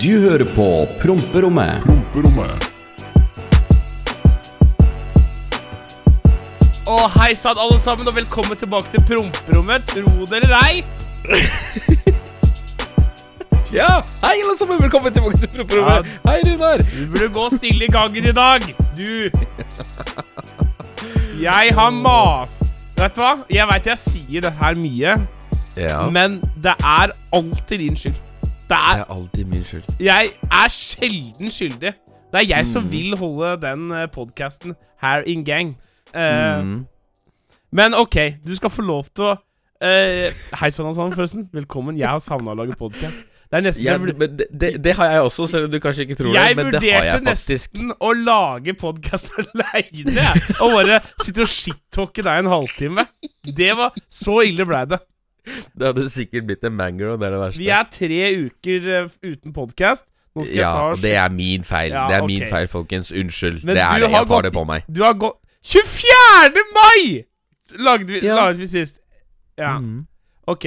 Du hører på Promperommet. Promperommet. Å, hei sann, alle sammen, og velkommen tilbake til promperommet. Tro det eller ei. Ja, hei alle sammen, velkommen tilbake til Promperommet. Hei, Runar. Du burde gå stille i gangen i dag. Du. Jeg har mas... Vet du hva? Jeg veit jeg sier det her mye, Ja, men det er alltid din skyld. Det det er er alltid min skyld. Jeg er sjelden skyldig. Det er jeg som Mm. vil holde den podkasten her in gang. Uh, Mm. Men OK, du skal få lov til å uh, Hei sann, Hassan, forresten. Velkommen. Jeg har savna å lage podkast. Det er Ja, jeg, det, det, det har jeg også, selv om du kanskje ikke tror jeg det. Men det har vurderte jeg vurderte nesten å lage podkast aleine. Og bare sitte og shit-talke deg en halvtime. Det var Så ille blei det. Det hadde sikkert blitt en banger, og det er det verste. Vi er tre uker eh, uten podkast. Nå skal ja, jeg ta og det er min feil. Ja, det er min feil, folkens. Unnskyld. Men det er det. har Jeg tar gått- det på meg. Du har gått 24. mai! Lagde vi, Ja. laget vi sist. Ja, Mm. ok.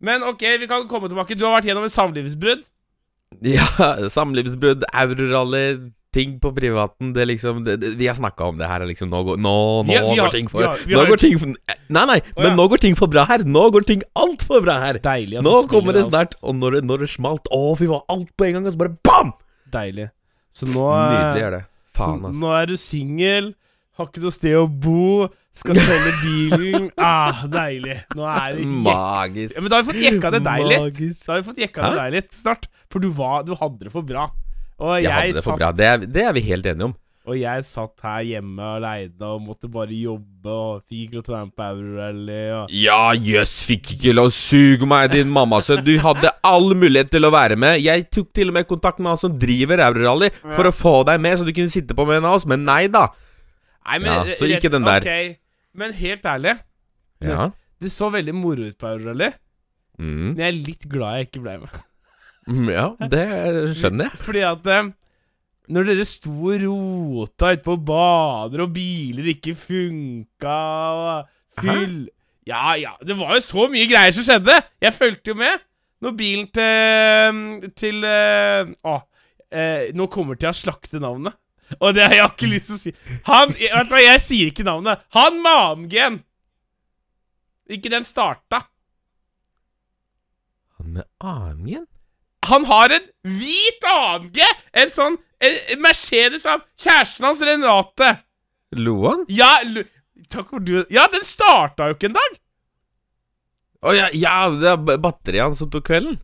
Men ok, vi kan komme tilbake. Du har vært gjennom et samlivsbrudd. Ja, samlivsbrudd, eurorally, ting på privaten Det liksom det, det, Vi har snakka om det her. Liksom, nå går, nå, nå ja, går har- ting for ja, Nå går ting for Nei, nei, ja. men nå går ting for bra her. Nå går ting altfor bra her. Deilig. altså, Nå kommer det snart, og når det, når det smalt Å, fy faen, alt på en gang, og så bare bam! Deilig. Så nå Nydelig er det. Faen, altså. Nå er du singel, har ikke noe sted å bo, skal selge bilen. Ah, deilig. Nå er det Magisk. ja, Men da har vi fått jekka det deg litt. Da har vi fått jekka det deg litt snart. For du, var, du hadde det for bra. Og jeg, Jeg hadde det for bra. Det er, det er vi helt enige om. og jeg satt her hjemme aleine og måtte bare jobbe og fikk ikke lov til å være med på Eurorally. Og Ja, jøss, fikk ikke lov Sug meg, din mammasønn. Du hadde all mulighet til å være med. Jeg tok til og med kontakt med han som driver Eurorally, for å få deg med, så du kunne sitte på med en av oss, men nei da. Nei, men Ja, så ikke den der. Okay. Men helt ærlig, Ja. det så veldig moro ut på Eurorally. Mm. Men jeg er litt glad jeg ikke ble med. Mm, ja, det skjønner jeg. Fordi at eh, når dere sto og rota ute på baner, og biler ikke funka, og fyll Ja, ja, det var jo så mye greier som skjedde! Jeg fulgte jo med. Når bilen til Til eh, Å, eh, nå kommer til å slakte navnet. Og det har jeg ikke lyst til å si. Han Vet du hva, jeg sier ikke navnet. Han med AMG-en! Ikke den starta. Han med AMG-en? Han har en hvit AMG! En sånn en, Mercedes av kjæresten hans, Renate. Lo han? Ja, lo, takk for du Ja, den starta jo ikke en dag! Å ja, ja, det er batteriet hans som tok kvelden.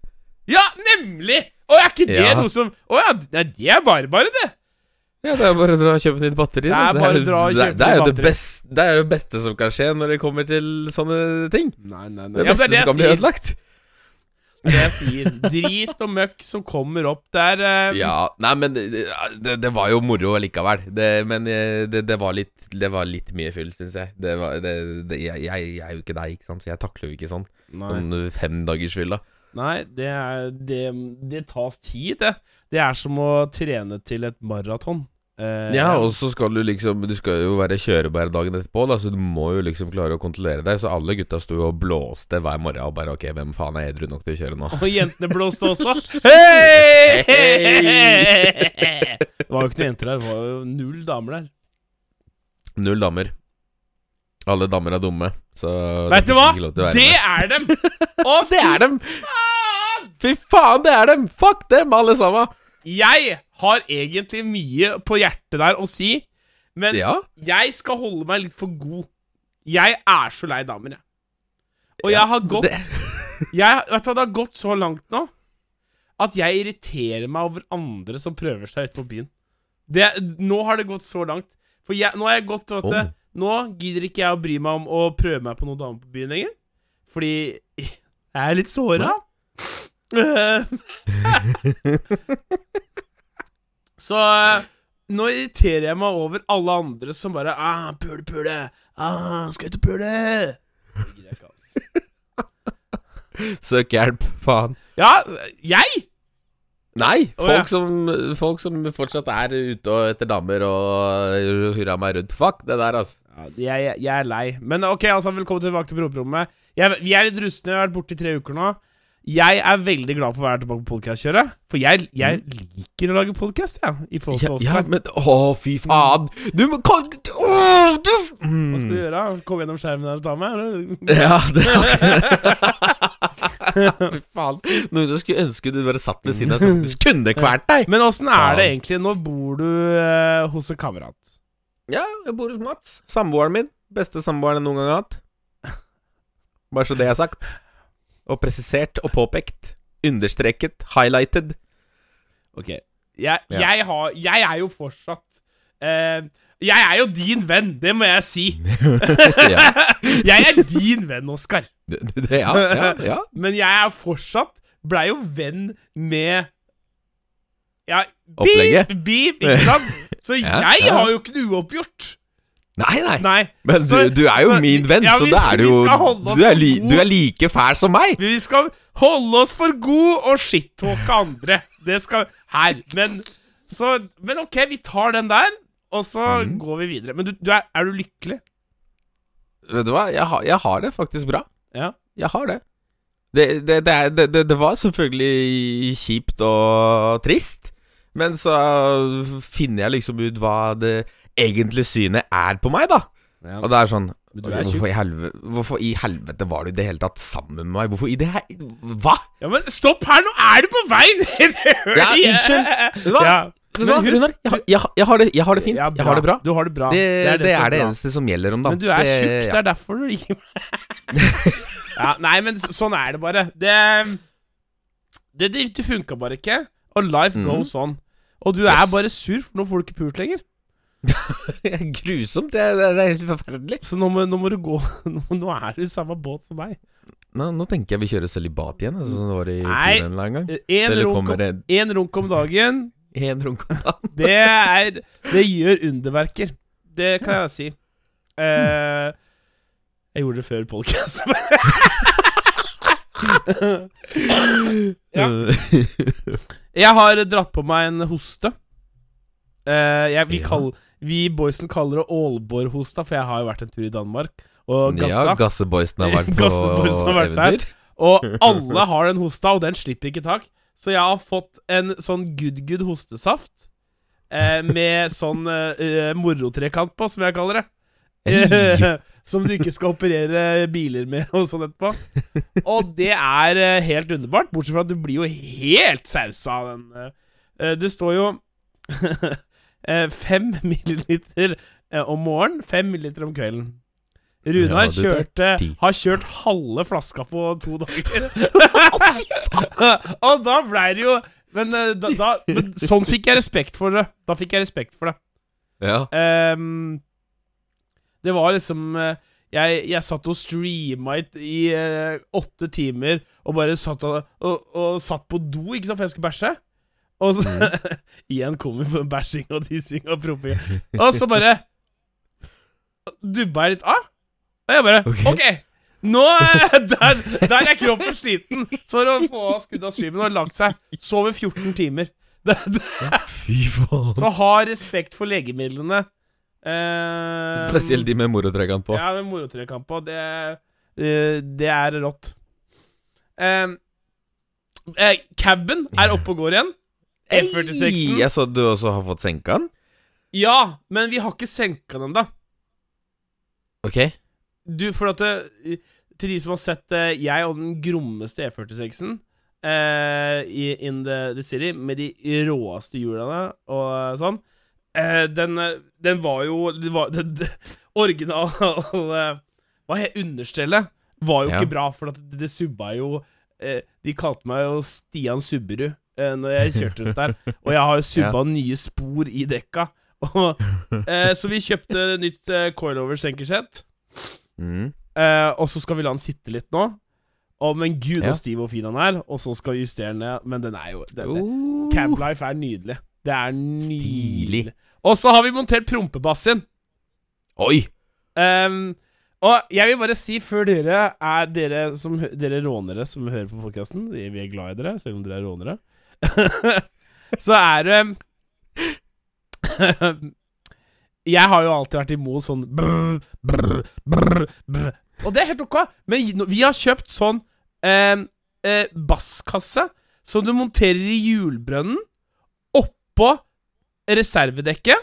Ja, nemlig! Og er ikke det Ja. noe som Å ja, nei, det er bare bare, det. Ja, det er bare å dra og kjøpe nytt batteri. Det er bare å dra og kjøpe det er jo det best, det er jo det beste som kan skje når det kommer til sånne ting. Nei, nei, nei. Det Ja, beste det er som kan bli det ødelagt. Det jeg sier. Drit og møkk som kommer opp der. eh, Ja, nei, men det, det, det var jo moro likevel. Det, men eh, det, det, var litt, det var litt mye fyll, syns jeg. Det var, jeg, jeg, er jo ikke deg, ikke sant, så jeg takler jo ikke sånn. Nei, Sånn fem dagers fyll, da. nei det, er, det, det tas tid, det. Det er som å trene til et maraton. Eh, Ja, og så skal du liksom Du skal jo være kjørebær dagen etterpå, da, så du må jo liksom klare å kontrollere deg. Så alle gutta sto og blåste hver morgen og bare Ok, hvem faen er edru nok til å kjøre nå? Og jentene blåste også. Hei! Det var jo ikke noen jenter der, det var jo null damer der. Null damer. Alle damer er dumme, så Vet du hva? Det er dem! Å, Det er dem! Fy faen, det er dem! Fuck dem, alle sammen! Jeg har egentlig mye på hjertet der å si, men Ja. jeg skal holde meg litt for god. Jeg er så lei damer, jeg. Og Ja, jeg har gått jeg, Vet du hva, det har gått så langt nå at jeg irriterer meg over andre som prøver seg ute på byen. Det, nå har det gått så langt. For jeg, nå har jeg gått vet du, Oh. Nå gidder ikke jeg å bry meg om å prøve meg på noen damer på byen lenger. Fordi jeg er litt såra. så eh, nå irriterer jeg meg over alle andre som bare ah, 'Pule, pule. Ah, skal ut og pule.' Søk hjelp, faen. Ja, jeg? Nei, folk, folk, ja. som, folk som fortsatt er ute og etter damer og hurra meg rundt. Fuck det der, altså. Ja, jeg, jeg er lei. Men ok, altså, velkommen tilbake til promperommet. Vi er litt rustne, jeg har vært borte i tre uker nå. Jeg er veldig glad for å være tilbake på podkastkjøret. For jeg, jeg liker å lage podkast, jeg. I forhold til Ja, oss ja, men Å, fy faen! Du må kan, Åh, du Hva skal du mm. gjøre? Komme gjennom skjermen her og ta meg? eller? Ja, det Fy faen. Noen som skulle ønske du bare satt ved siden av sånn Du kunne kvalt deg! Men åssen er det egentlig? Nå bor du eh, hos en kamerat. Ja, jeg bor hos Mats. Samboeren min. Beste samboeren jeg noen gang har hatt. Bare så det er sagt. Og presisert og påpekt. Understreket. Highlighted. Ok. Jeg, Ja. jeg, har, jeg er jo fortsatt eh, Jeg er jo din venn, det må jeg si. jeg er din venn, Oskar. Ja, ja, ja. Men jeg er fortsatt Blei jo venn med Ja, Opplegget. beep, beep, ikke sant? Så jeg har jo ikke noe uoppgjort. Nei, nei. Nei. Men du, Så- du er jo så- min venn, ja, så da er du jo du er, li, du er like fæl som meg! Vi skal holde oss for god og shit-talke andre. Det skal her. Men så Men ok, vi tar den der, og så mm. går vi videre. Men du, du er, er du lykkelig? Vet du hva, jeg har, jeg har det faktisk bra. Ja. Jeg har det. Det, det, det, det, det, det var selvfølgelig kjipt og trist, men så finner jeg liksom ut hva det egentlige synet er på meg, da. Og det er sånn du er hvorfor, i helvete, hvorfor i helvete var du i det hele tatt sammen med meg? Hvorfor i det her Hva?! Ja, men stopp her, nå er du på vei ned! Ja, unnskyld. Hva? Ja. Men husk-? Jeg, har- jeg, jeg, har det, jeg har det fint. Ja, Jeg har det bra. Du har det bra. Det, det, er det, som bra. eneste som gjelder om dagen. Men du er Det- tjukk, det ja. er derfor du ikke ja, Nei, men sånn er det bare. Det Det, det, det funka bare ikke, og life mm. goes on. Og du er bare sur, for nå får du ikke pult lenger. Grusomt. Det, er, det er helt forferdelig. Så nå må, nå må du gå Nå, nå er du i samme båt som meg. Nå, nå tenker jeg vi kjører sølibat igjen, altså, som det var i Nei. filmen en eller annen gang. Én runk, om- det en runk om dagen, en runk om dagen? det er Det gjør underverker. Det kan jeg si. Eh, jeg gjorde det før podcast. Ja. Jeg har dratt på meg en hoste. Uh, jeg, vi, Ja. kall, vi boysen kaller det Aalborg-hosta, for jeg har jo vært en tur i Danmark og Ja. Gasseboysen har vært på har vært der. eventyr. og alle har den hosta, og den slipper ikke tak. Så jeg har fått en sånn good good hostesaft eh, med sånn eh, morotrekant på, som jeg kaller det. Eh, som du ikke skal operere biler med og sånn etterpå. Og det er eh, helt underbart, bortsett fra at du blir jo helt sausa av den. eh. Eh, det står jo eh, fem milliliter eh, om morgenen, fem milliliter om kvelden. Runar kjørte har kjørt halve flaska på to dager. og da blei det jo men, eh, da, da, men sånn fikk jeg respekt for det. Da fikk jeg respekt for det. Ja. Um, det var liksom eh, jeg, jeg satt og streama i, i eh, åtte timer og bare satt og, og, og satt på do, ikke sant, for jeg skulle bæsje. Og så Igjen kommer vi på bæsjing og tissing og promping. Og så bare dubba jeg litt av. Og jeg bare Ok. okay Nå der, der er kroppen sliten. Så å få av skrudd av streamen og lagt seg. Sover 14 timer. Det, det, Fy faen. så ha respekt for legemidlene. Eh, Spesielt de med morotrekant på. Ja, med morotrekamp på. Det, eh, det er rått. Eh, eh, caben er oppe og går igjen. F46-en. Jeg så du også har fått senka den. Ja, men vi har ikke senka den, da. Ok. Du, for at det, Til de som har sett eh, jeg og den grommeste E46-en uh, In the, the City, med de råeste hjulene og sånn uh, den, eh, den var jo det var, det, det, Original uh, Hva het understellet? Var jo Ja. ikke bra, for at det, det subba jo eh, De kalte meg jo Stian Subberud eh, når jeg kjørte rundt der. Og jeg har jo subba nye spor i dekka. Og, eh, så vi kjøpte nytt eh, coilover senkersett. Mm. Eh, og så skal vi la den sitte litt nå. Å, men gud, Ja. stiv og fin han er. Og så skal vi justere den ned. Men den er jo den, Oh. Cablife er nydelig. Det er nydelig. Stilig. Og så har vi montert prompebassen. Oi! Um, og jeg vil bare si, før dere er dere, som, dere rånere som hører på podkasten Vi vi er glad i dere, selv om dere er rånere. så er det Jeg har jo alltid vært imot sånn brr, brr, brr, brr. Og det er helt ok, men vi har kjøpt sånn ehm, eh, basskasse som du monterer i hjulbrønnen oppå reservedekket.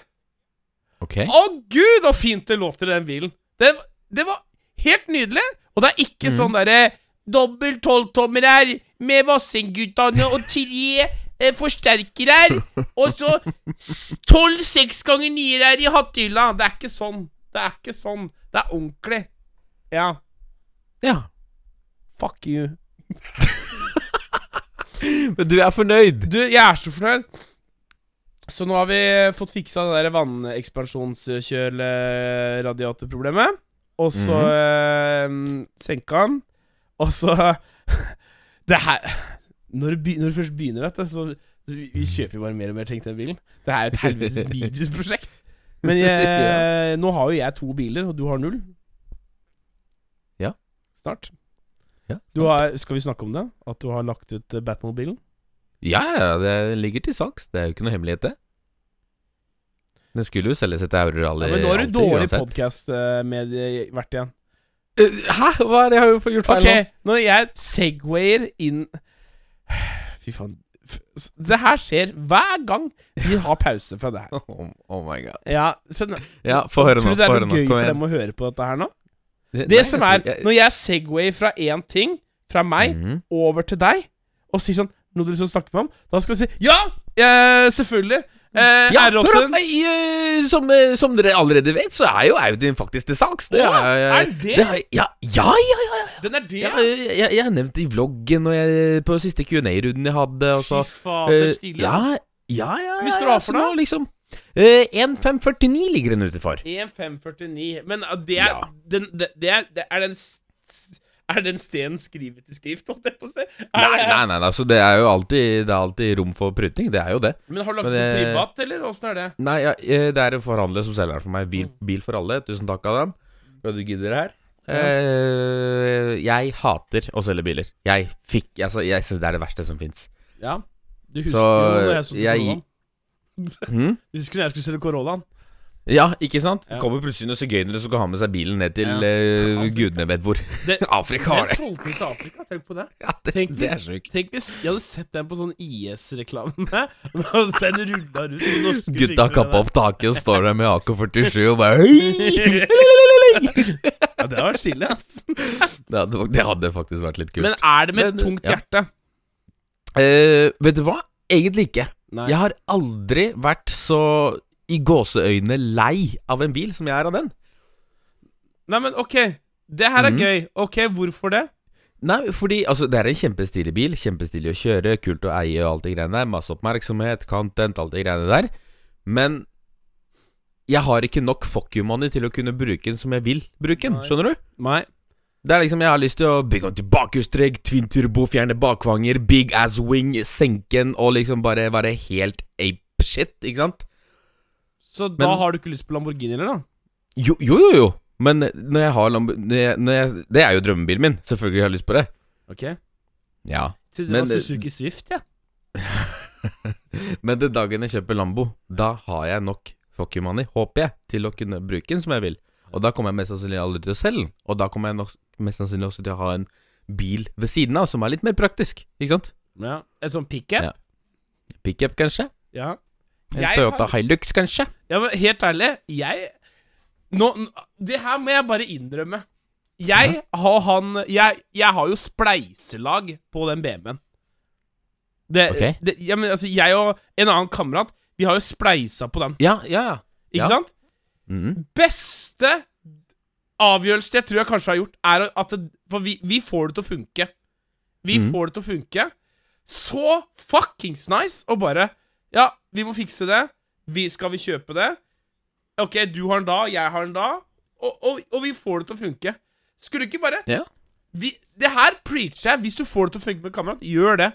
Okay. Å gud, så fint det låter i den bilen! Det, det var helt nydelig. Og det er ikke mm. sånn derre dobbel tolvtommer her med Vassendgutane og tre eh, forsterkere her. Og så tolv seks ganger nier her i hattehylla. Det er ikke sånn. Det er ikke sånn. Det er ordentlig. Ja. Ja. Fuck you. Men du er fornøyd? Du, jeg er så fornøyd. Så nå har vi fått fiksa det der vannekspansjonskjøl-radiatorproblemet. Og så eh, senka han. Og så Det her Når du, når du først begynner, vet du, så vi, vi kjøper jo bare mer og mer ting til den bilen. Det er jo et helvetes videosprosjekt. Men jeg, nå har jo jeg to biler, og du har null. Ja. Snart. Ja, Du har, skal vi snakke om det? At du har lagt ut Batmobilen? Batmobile-bilen? Ja, ja, det ligger til salgs. Det er jo ikke noe hemmelighet, det. Den skulle jo selges etter Eurorally. Ja, men nå er du dårlig uansett. podkast-medievert igjen. Eh, Hæ? Hva er det jeg har gjort feil Ok, når jeg segwayer inn Fy faen. Det her skjer hver gang vi har pause fra det her. nå? Oh, oh my god. Ja, så Ja, få høre nå. Tror du det er noe gøy for dem å høre på dette her nå? Det, Det nei, som er jeg- Når jeg segwayer fra én ting, fra meg, Mhm. over til deg, og sier sånn Noe du liksom snakker med om, da skal du si Ja! eh, selvfølgelig! Eh, Ja, R8 hør opp, eh, som, eh, som dere allerede vet, så er jo Audien faktisk til salgs. Det Å, er, er det? er ja, ja, ja, ja. Den er det? Ja, jeg, jeg, har nevnt det i vloggen og jeg, på siste Q&A-runden jeg hadde. Og så, Fy fader, eh, stilig. ja, ja, ja, skal du ha for noe? Liksom, eh, 1,549 ligger den ute for. 1,549. Men uh, det er den, det, det er, det er den Er den stenen skrevet i skrift, holdt jeg på å si? Nei, nei, nei, altså, det er jo alltid, det er alltid rom for prutting, Det er jo det. Men har du lagt det det- privat, eller åssen er det? Nei, ja, eh, det er en forhandler som selger den for meg. Bil, bil for alle. Tusen takk, Adam. For at du gidder det her. Eh, jeg hater å selge biler. Jeg fikk Altså, jeg syns det er det verste som fins. Ja. Du husker Så, jo da jeg så Corollaen. Hmm? Du husker når jeg skulle selge Corollaen? Ja, ikke sant? Ja. Kommer plutselig noen sigøynere som skal ha med seg bilen ned til Ja. uh, gudene vet hvor. Det, Afrika har den det. solgte til Afrika. Tenk på det. Ja, det, Tenk det er hvis, tenk hvis jeg hadde sett den på sånn IS-reklame. Den rulla rundt Gutta har kappa opp taket og står der med AK-47 og bare Ja, det var chili, ass. det, hadde, det hadde faktisk vært litt kult. Men er det med Men, tungt hjerte? Uh, vet du hva? Egentlig ikke. Nei. Jeg har aldri vært så i gåseøynene lei av en bil som jeg er av den. Nei, men ok. Det her er mm. gøy. Ok, hvorfor det? Nei, fordi altså, det er en kjempestilig bil. Kjempestilig å kjøre, kult å eie og alt det greiene der. Masse oppmerksomhet, content, alt det greiene der. Men jeg har ikke nok fuck you money til å kunne bruke den som jeg vil bruke den. Nei. Skjønner du? Nei. Det er liksom Jeg har lyst til å bygge om til bakhjulstrekk, twin turbo, fjerne bakvanger, big ass wing, senke den og liksom bare være helt ape shit, ikke sant? Så da Men- har du ikke lyst på Lamborghini, eller da? Jo, jo, jo. jo. Men når jeg har Lambo... Når jeg, når jeg, det er jo drømmebilen min. Selvfølgelig har jeg lyst på det. Ok Ja. Trodde det Men var det- Suzuki Swift, ja. Men den dagen jeg kjøper Lambo, da har jeg nok fuck you money, håper jeg, til å kunne bruke den som jeg vil. Og da kommer jeg mest sannsynlig aldri til å selge den. Og da kommer jeg nok mest sannsynlig også til å ha en bil ved siden av som er litt mer praktisk. Ikke sant? ja. En sånn pickup? Ja. Pickup, kanskje? Ja. En Jeg Toyota har- Hilux, kanskje? Ja, men helt ærlig, jeg Nå, Det her må jeg bare innrømme. Jeg har han Jeg, jeg har jo spleiselag på den BMW-en. Det, okay. det, ja, men altså, jeg og en annen kamerat, vi har jo spleisa på den. Ja, ja, ja. Ikke Ja. sant? Mm. Beste avgjørelse jeg tror jeg kanskje har gjort, er at det, For vi, vi får det til å funke. Vi mm. får det til å funke. Så fuckings nice! å bare Ja, vi må fikse det. Vi, skal vi kjøpe det? Ok, du har den da, jeg har den da. Og, og, og vi får det til å funke. Skulle du ikke bare Ja. vi, Det her preacher jeg. Hvis du får det til å funke med kamerat, gjør det.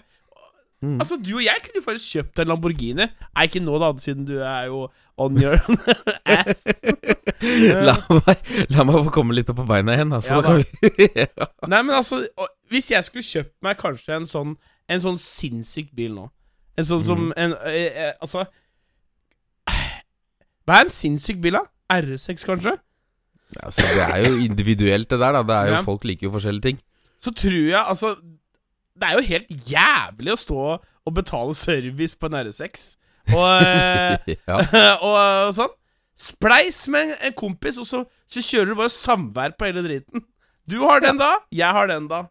Mm. Altså, du og jeg kunne jo faktisk kjøpt en Lamborghini. Nei, ikke nå, da, siden du er jo on your ass. La, meg, la meg få komme litt opp på beina igjen, altså. Ja, da Nei, men altså Hvis jeg skulle kjøpt meg kanskje en sånn En sånn sinnssyk bil nå En sånn som mm. en, eh, eh, Altså Hva er en sinnssyk bil, da? R6, kanskje? altså, Det er jo individuelt, det der. da Det er jo Ja. Folk liker jo forskjellige ting. Så tror jeg altså Det er jo helt jævlig å stå og betale service på en R6. Og, eh, ja. og sånn. Spleis med en, en kompis, og så, så kjører du bare samvær på hele driten. Du har den da, jeg har den da.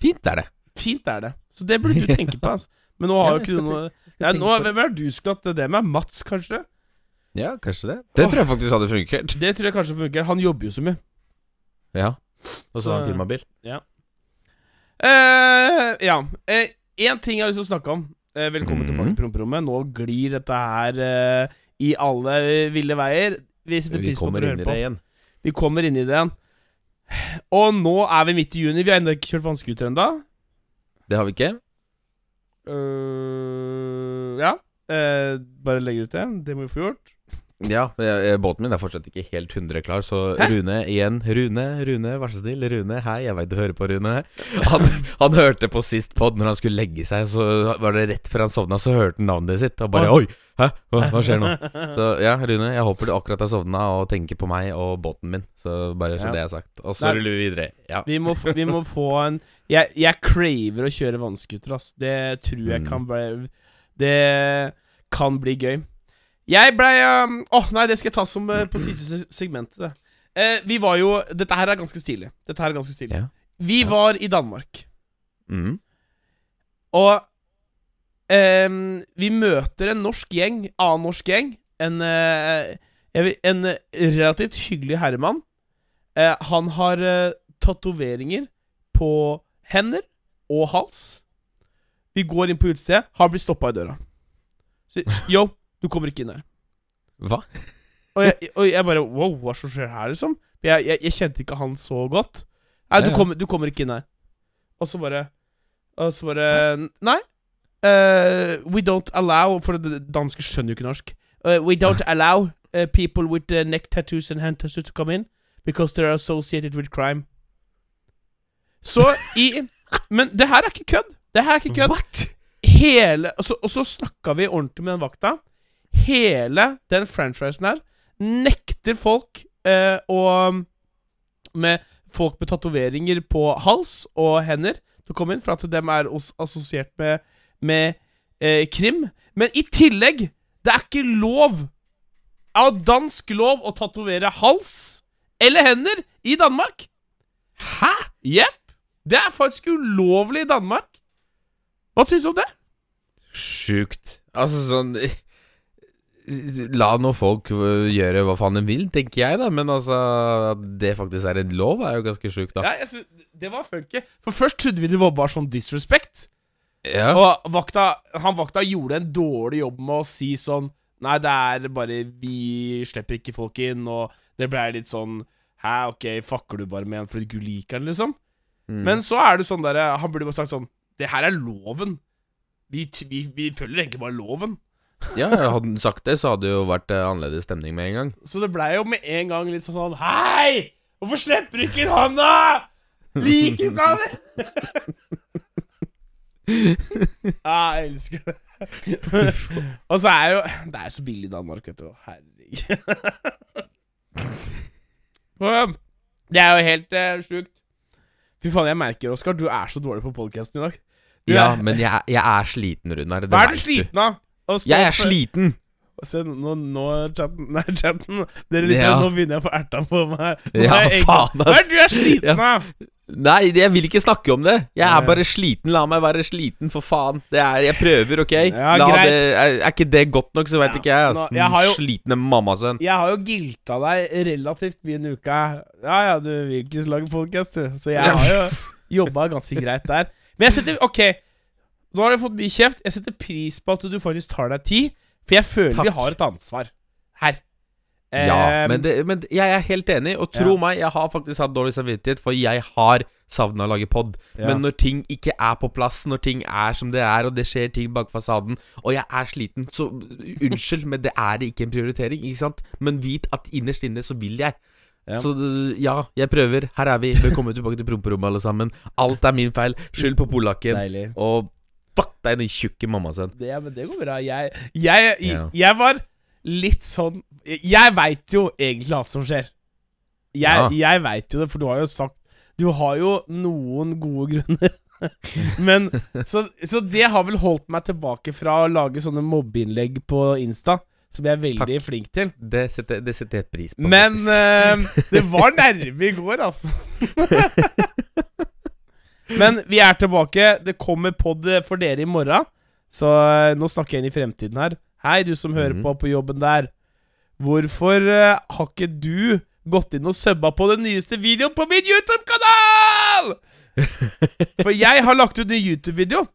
Fint er det. Fint er det. Så det burde du tenke på. Altså. Men nå har Ja, jo ikke du noe ja, nå. Hvem er du skulle hatt det med? Mats, kanskje? Ja, kanskje det. Det tror jeg faktisk hadde fungert. Det tror jeg kanskje funker. Han jobber jo så mye. Ja. Og så har han firmabil. Eh, ja. Én ting jeg har lyst til å snakke om. Uh, velkommen Mhm. tilbake til promperommet. Nå glir dette her eh, i alle ville veier. Vi setter pris på at høre dere hører på. igjen. Vi kommer inn i det igjen. Og nå er vi midt i juni. Vi har ennå ikke kjørt vannscooter ennå. Det har vi ikke. Uh, ja. Uh, bare legger ut det. Det må vi få gjort. Ja, båten min er fortsatt ikke helt 100 klar, så Hæ? Rune igjen. Rune, Rune, vær så snill. Rune, hei, jeg veit du hører på, Rune. Han, han hørte på sist pod når han skulle legge seg, så var det rett før han sovna, så hørte han navnet sitt, og bare Oi. Hæ, hva, skjer nå? Så ja, Rune, jeg håper du akkurat har sovna og tenker på meg og båten min. Så bare så Ja. det er sagt. Og så ruller vi videre. Ja. Vi må, få, vi må få en Jeg, jeg craver å kjøre vannskuter, ass. Det tror jeg Mm. kan bli Det kan bli gøy. Jeg blei um, Åh, nei, det skal jeg ta som uh, på siste segmentet. det. Eh, vi var jo Dette her er ganske stilig. Dette her er ganske stilig. Ja. Vi var i Danmark, Mm. og um, vi møter en norsk gjeng, annen norsk gjeng. En, uh, en relativt hyggelig herremann. Han har uh, tatoveringer på hender og hals. Vi går inn på utestedet. Han blir stoppa i døra. Så, Yo, du kommer ikke inn her. Hva? Og jeg, og jeg bare Wow, hva som skjer her, liksom? Jeg, jeg, jeg kjente ikke han så godt. Nei, du kommer, du kommer ikke inn her. Og så bare Og så bare Nei. Uh, we don't allow For det danske skjønner jo ikke norsk. Uh, we don't allow uh, people with neck tattoos and hand tattoos to come in because they're associated with crime. Så i Men det her er ikke kødd. Det her er ikke kødd hele Og så, og så snakka vi ordentlig med den vakta. Hele den franchisen her nekter folk eh, å Med folk med tatoveringer på hals og hender til å komme inn, for at dem er assosiert med, med eh, krim. Men i tillegg, det er ikke lov av dansk lov å tatovere hals eller hender i Danmark. Hæ? Jepp. Det er faktisk ulovlig i Danmark. Hva syns du om det? Sjukt. Altså sånn La nå folk øh, gjøre hva faen de vil, tenker jeg, da. Men altså at det faktisk er en lov, er jo ganske sjukt, da. Ja, jeg synes, det var funky. For først trodde vi det var bare sånn disrespect. Ja. Og vakta, han vakta gjorde en dårlig jobb med å si sånn Nei, det er bare Vi slipper ikke folk inn, og det ble litt sånn Hæ, ok, fucker du bare med en fordi du liker den, liksom? Mm. Men så er det sånn derre Han burde bare sagt sånn Det her er loven. Vi, vi, vi følger egentlig bare loven. Ja, hadde han sagt det, så hadde det jo vært eh, annerledes stemning med en gang. Så det blei jo med en gang litt sånn sånn Hei! Hvorfor slipper du ikke inn han, da? Liker du ikke han? ja, jeg elsker det. Og så er jo Det er så billig i Danmark, vet du. Herregud. Og, det er jo helt eh, sjukt. Fy faen, jeg merker, Oskar, du er så dårlig på podkasten i dag. Du Ja, er- men jeg, jeg er sliten, Runar. Det Hva er du vet sliten av? Jeg er sliten! Se, nå, nå chatten Nei, chatten Dere liker Ja. Nå begynner jeg å få erta på meg. Nå Ja, jeg faen, ass. Hva er du er sliten av? Nei, jeg vil ikke snakke om det. Jeg er bare sliten. La meg være sliten, for faen. Det er, jeg prøver, OK? Ja, La det, er, er ikke det godt nok, så vet Ja, ikke jeg. nå- Altså. jeg har jo- Slitne mammasønn. Jeg har jo gilta deg relativt mye en uke. Ja ja, du vil ikke lage podkast, du. Så jeg har jo jobba ganske greit der. Men jeg setter Ok, nå har du fått mye kjeft. Jeg setter pris på at du faktisk tar deg tid, for jeg føler Takk. vi har et ansvar her. Ja, Eh, men, det, men jeg er helt enig, og tro Ja. meg, jeg har faktisk hatt dårlig samvittighet, for jeg har savna å lage pod. Ja. Men når ting ikke er på plass, når ting er som det er, og det skjer ting bak fasaden, og jeg er sliten, så unnskyld, men det er ikke en prioritering, ikke sant? Men vit at innerst inne så vil jeg. Ja. Så ja, jeg prøver. Her er vi. Velkommen tilbake til promperommet, alle sammen. Alt er min feil. Skyld på polakken. Deilig. Og fuck deg, din tjukke mammasønn. Det, men det går bra. Jeg, jeg, jeg, jeg var litt sånn Jeg veit jo egentlig hva som skjer. Jeg, Ja. jeg veit jo det, for du har jo sagt Du har jo noen gode grunner. Men så, så det har vel holdt meg tilbake fra å lage sånne mobbeinnlegg på Insta, som jeg er veldig flink til. Det setter, det setter jeg pris på. Men eh, det var nærme i går, altså. Men vi er tilbake. Det kommer pod for dere i morgen. Så eh, nå snakker jeg inn i fremtiden her. Hei, du som hører Mhm. på på jobben der. Hvorfor uh, har ikke du gått inn og subba på den nyeste videoen på min YouTube-kanal? For jeg har lagt ut ny YouTube-video.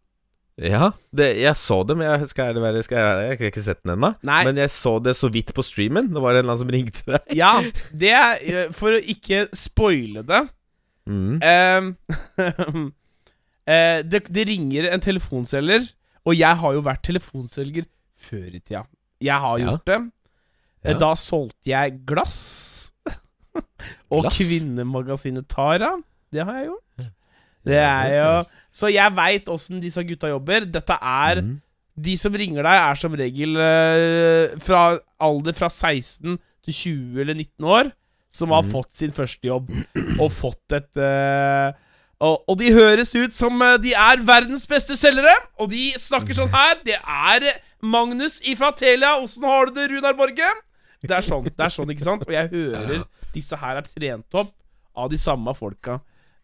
Ja, det, jeg så det, men jeg skal ærlig være skal jeg, jeg har ikke sett den ennå. Men jeg så det så vidt på streamen. Det var en eller annen som ringte deg. Ja, det er eh, For å ikke spoile det Mm. Eh, det, det ringer en telefonselger, og jeg har jo vært telefonselger før i tida. Jeg har Ja. gjort det. Eh, Ja. Da solgte jeg glass. og Glass? kvinnemagasinet Tara. Det har jeg gjort. Det er jo Så jeg veit åssen disse gutta jobber. Dette er Mm. De som ringer deg, er som regel uh, fra alder fra 16 til 20 eller 19 år, som har Mhm. fått sin første jobb og fått et uh, og, og de høres ut som eh, de er verdens beste selgere, og de snakker sånn her. Det er Magnus ifra Telia. Åssen har du det, Runar Borge? Det er sånn, det er sånn, ikke sant? Og jeg hører disse her er trent opp av de samme folka.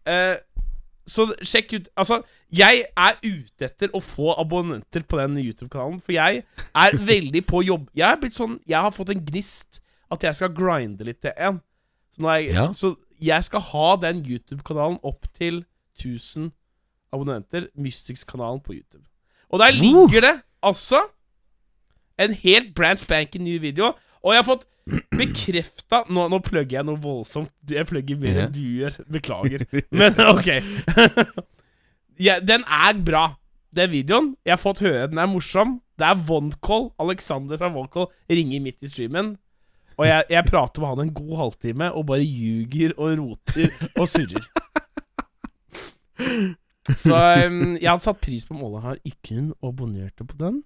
Uh, så sjekk ut Altså, jeg er ute etter å få abonnenter på den YouTube-kanalen, for jeg er veldig på jobb. Jeg er blitt sånn Jeg har fått en gnist at jeg skal grinde litt til en. Så, jeg, Ja. så jeg skal ha den YouTube-kanalen opp til 1000 abonnenter. Mystics-kanalen på YouTube. Og der ligger det altså en helt brand spanking ny video. Og jeg har fått bekrefta nå, nå plugger jeg noe voldsomt. Jeg plugger mer enn du gjør. Beklager. Men ok. ja, den er bra, den videoen. Jeg har fått høre den er morsom. Det er Voncall. Alexander fra Voncall ringer midt i streamen. Og jeg, jeg prater med han en god halvtime og bare ljuger og roter og surrer. Så um, jeg hadde satt pris på om Ola har ikke abonnerte på den.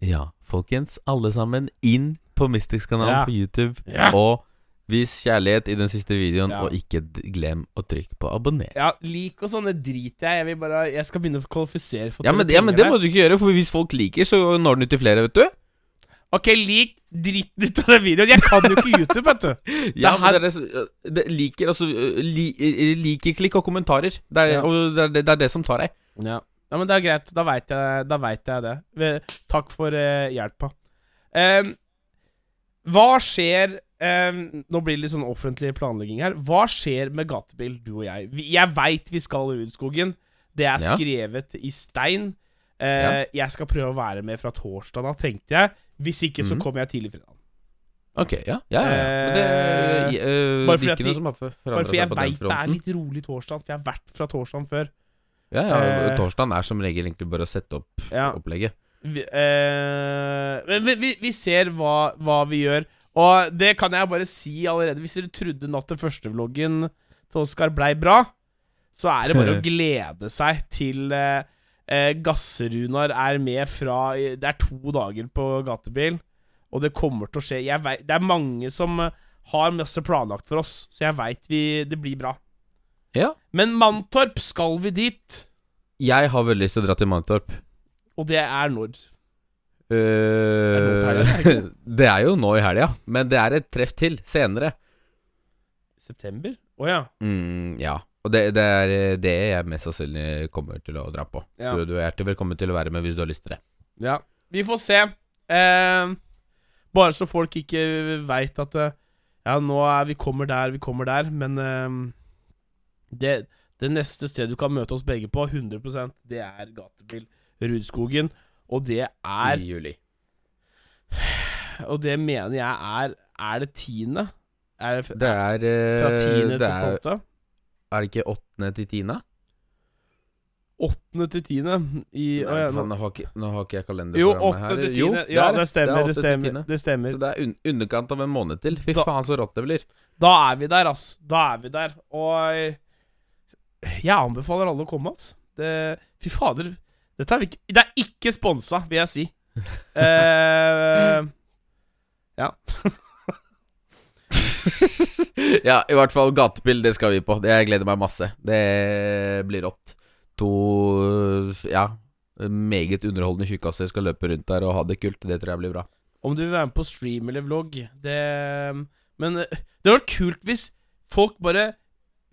Ja, folkens, alle sammen inn på Mystics-kanalen Ja. på YouTube. Ja. Og vis kjærlighet i den siste videoen, Ja. og ikke glem å trykke på abonner. Ja, lik og sånne driter jeg. Jeg vil bare Jeg skal begynne å kvalifisere for Ja, men, ja, men det må du ikke gjøre, for hvis folk liker, så når den ut til flere, vet du. Ok, lik dritten ut av den videoen. Jeg kan jo ikke YouTube, vet du. Ja, Det men det er det, liker altså li, Liker-klikk og kommentarer. Det er, Ja. Og det er, det, er det som tar deg. Ja. ja, men det er greit. Da veit jeg, vet jeg det. Takk for uh, hjelpa. Um, hva skjer um, Nå blir det litt sånn offentlig planlegging her. Hva skjer med gatebil, du og jeg? Vi, jeg veit vi skal i Rudskogen. Det er Ja. skrevet i stein. Eh, Jeg skal prøve å være med fra torsdag da, tenkte jeg. Hvis ikke, så Mhm. kommer jeg tidlig fredag. Ok, ja. ja, ja, ja. Men det uh, bare fordi de- Bare fordi jeg veit det er litt rolig torsdag. For jeg har vært fra torsdagen før. Ja, ja, uh, Torsdagen er som regel egentlig bare å sette opp Ja. opplegget. Vi, uh, men vi, vi, vi ser hva, hva vi gjør. Og det kan jeg bare si allerede. Hvis dere trodde natt til første vloggen til Oskar blei bra, så er det bare å glede seg til eh, eh, Gasserunar er med fra Det er to dager på gatebil, og det kommer til å skje. Vet, det er mange som eh, har masse planlagt for oss, så jeg veit det blir bra. Ja. Men Mantorp skal vi dit, Jeg har veldig lyst til å dra til Mantorp. og det er når? Uh, det nå helga, er det det er jo nå i helga, men det er et treff til senere. September? Å ja. Mm, ja. Og det, det er det jeg mest sannsynlig kommer til å dra på. Ja. Du, du er hjertelig velkommen til å være med hvis du har lyst til det. Ja, vi får se. Eh, bare så folk ikke veit at eh, Ja, nå er vi kommer der, vi kommer der, men eh, det, det neste stedet du kan møte oss begge på, 100% det er gatebil Rudskogen. Og det er I juli. Og det mener jeg er Er det tiende? Er det Det er eh, fra tiende til tolvte? Er det ikke åttende til tiende? Åttende til tiende i Nei, ja, faen, nå, har ikke, nå har ikke jeg kalender Jo, åttende til Jo, tiende. Ja, er det stemmer. Det, Det stemmer. Det stemmer. Så det er un underkant av en måned til. Fy Da- faen, så rått det blir. Da er vi der, ass. Da er vi der. Og jeg anbefaler alle å komme, ass. Det, fy fader. Dette er, ikke, det er ikke sponsa, vil jeg si. uh, ja. Ja, i hvert fall gatebil, det skal vi på. Det Jeg gleder meg masse. Det blir rått. To ja, meget underholdende tjukkaser skal løpe rundt der og ha det kult. Det tror jeg blir bra. Om du vil være med på stream eller vlogg Det Men eh, det hadde vært kult hvis folk bare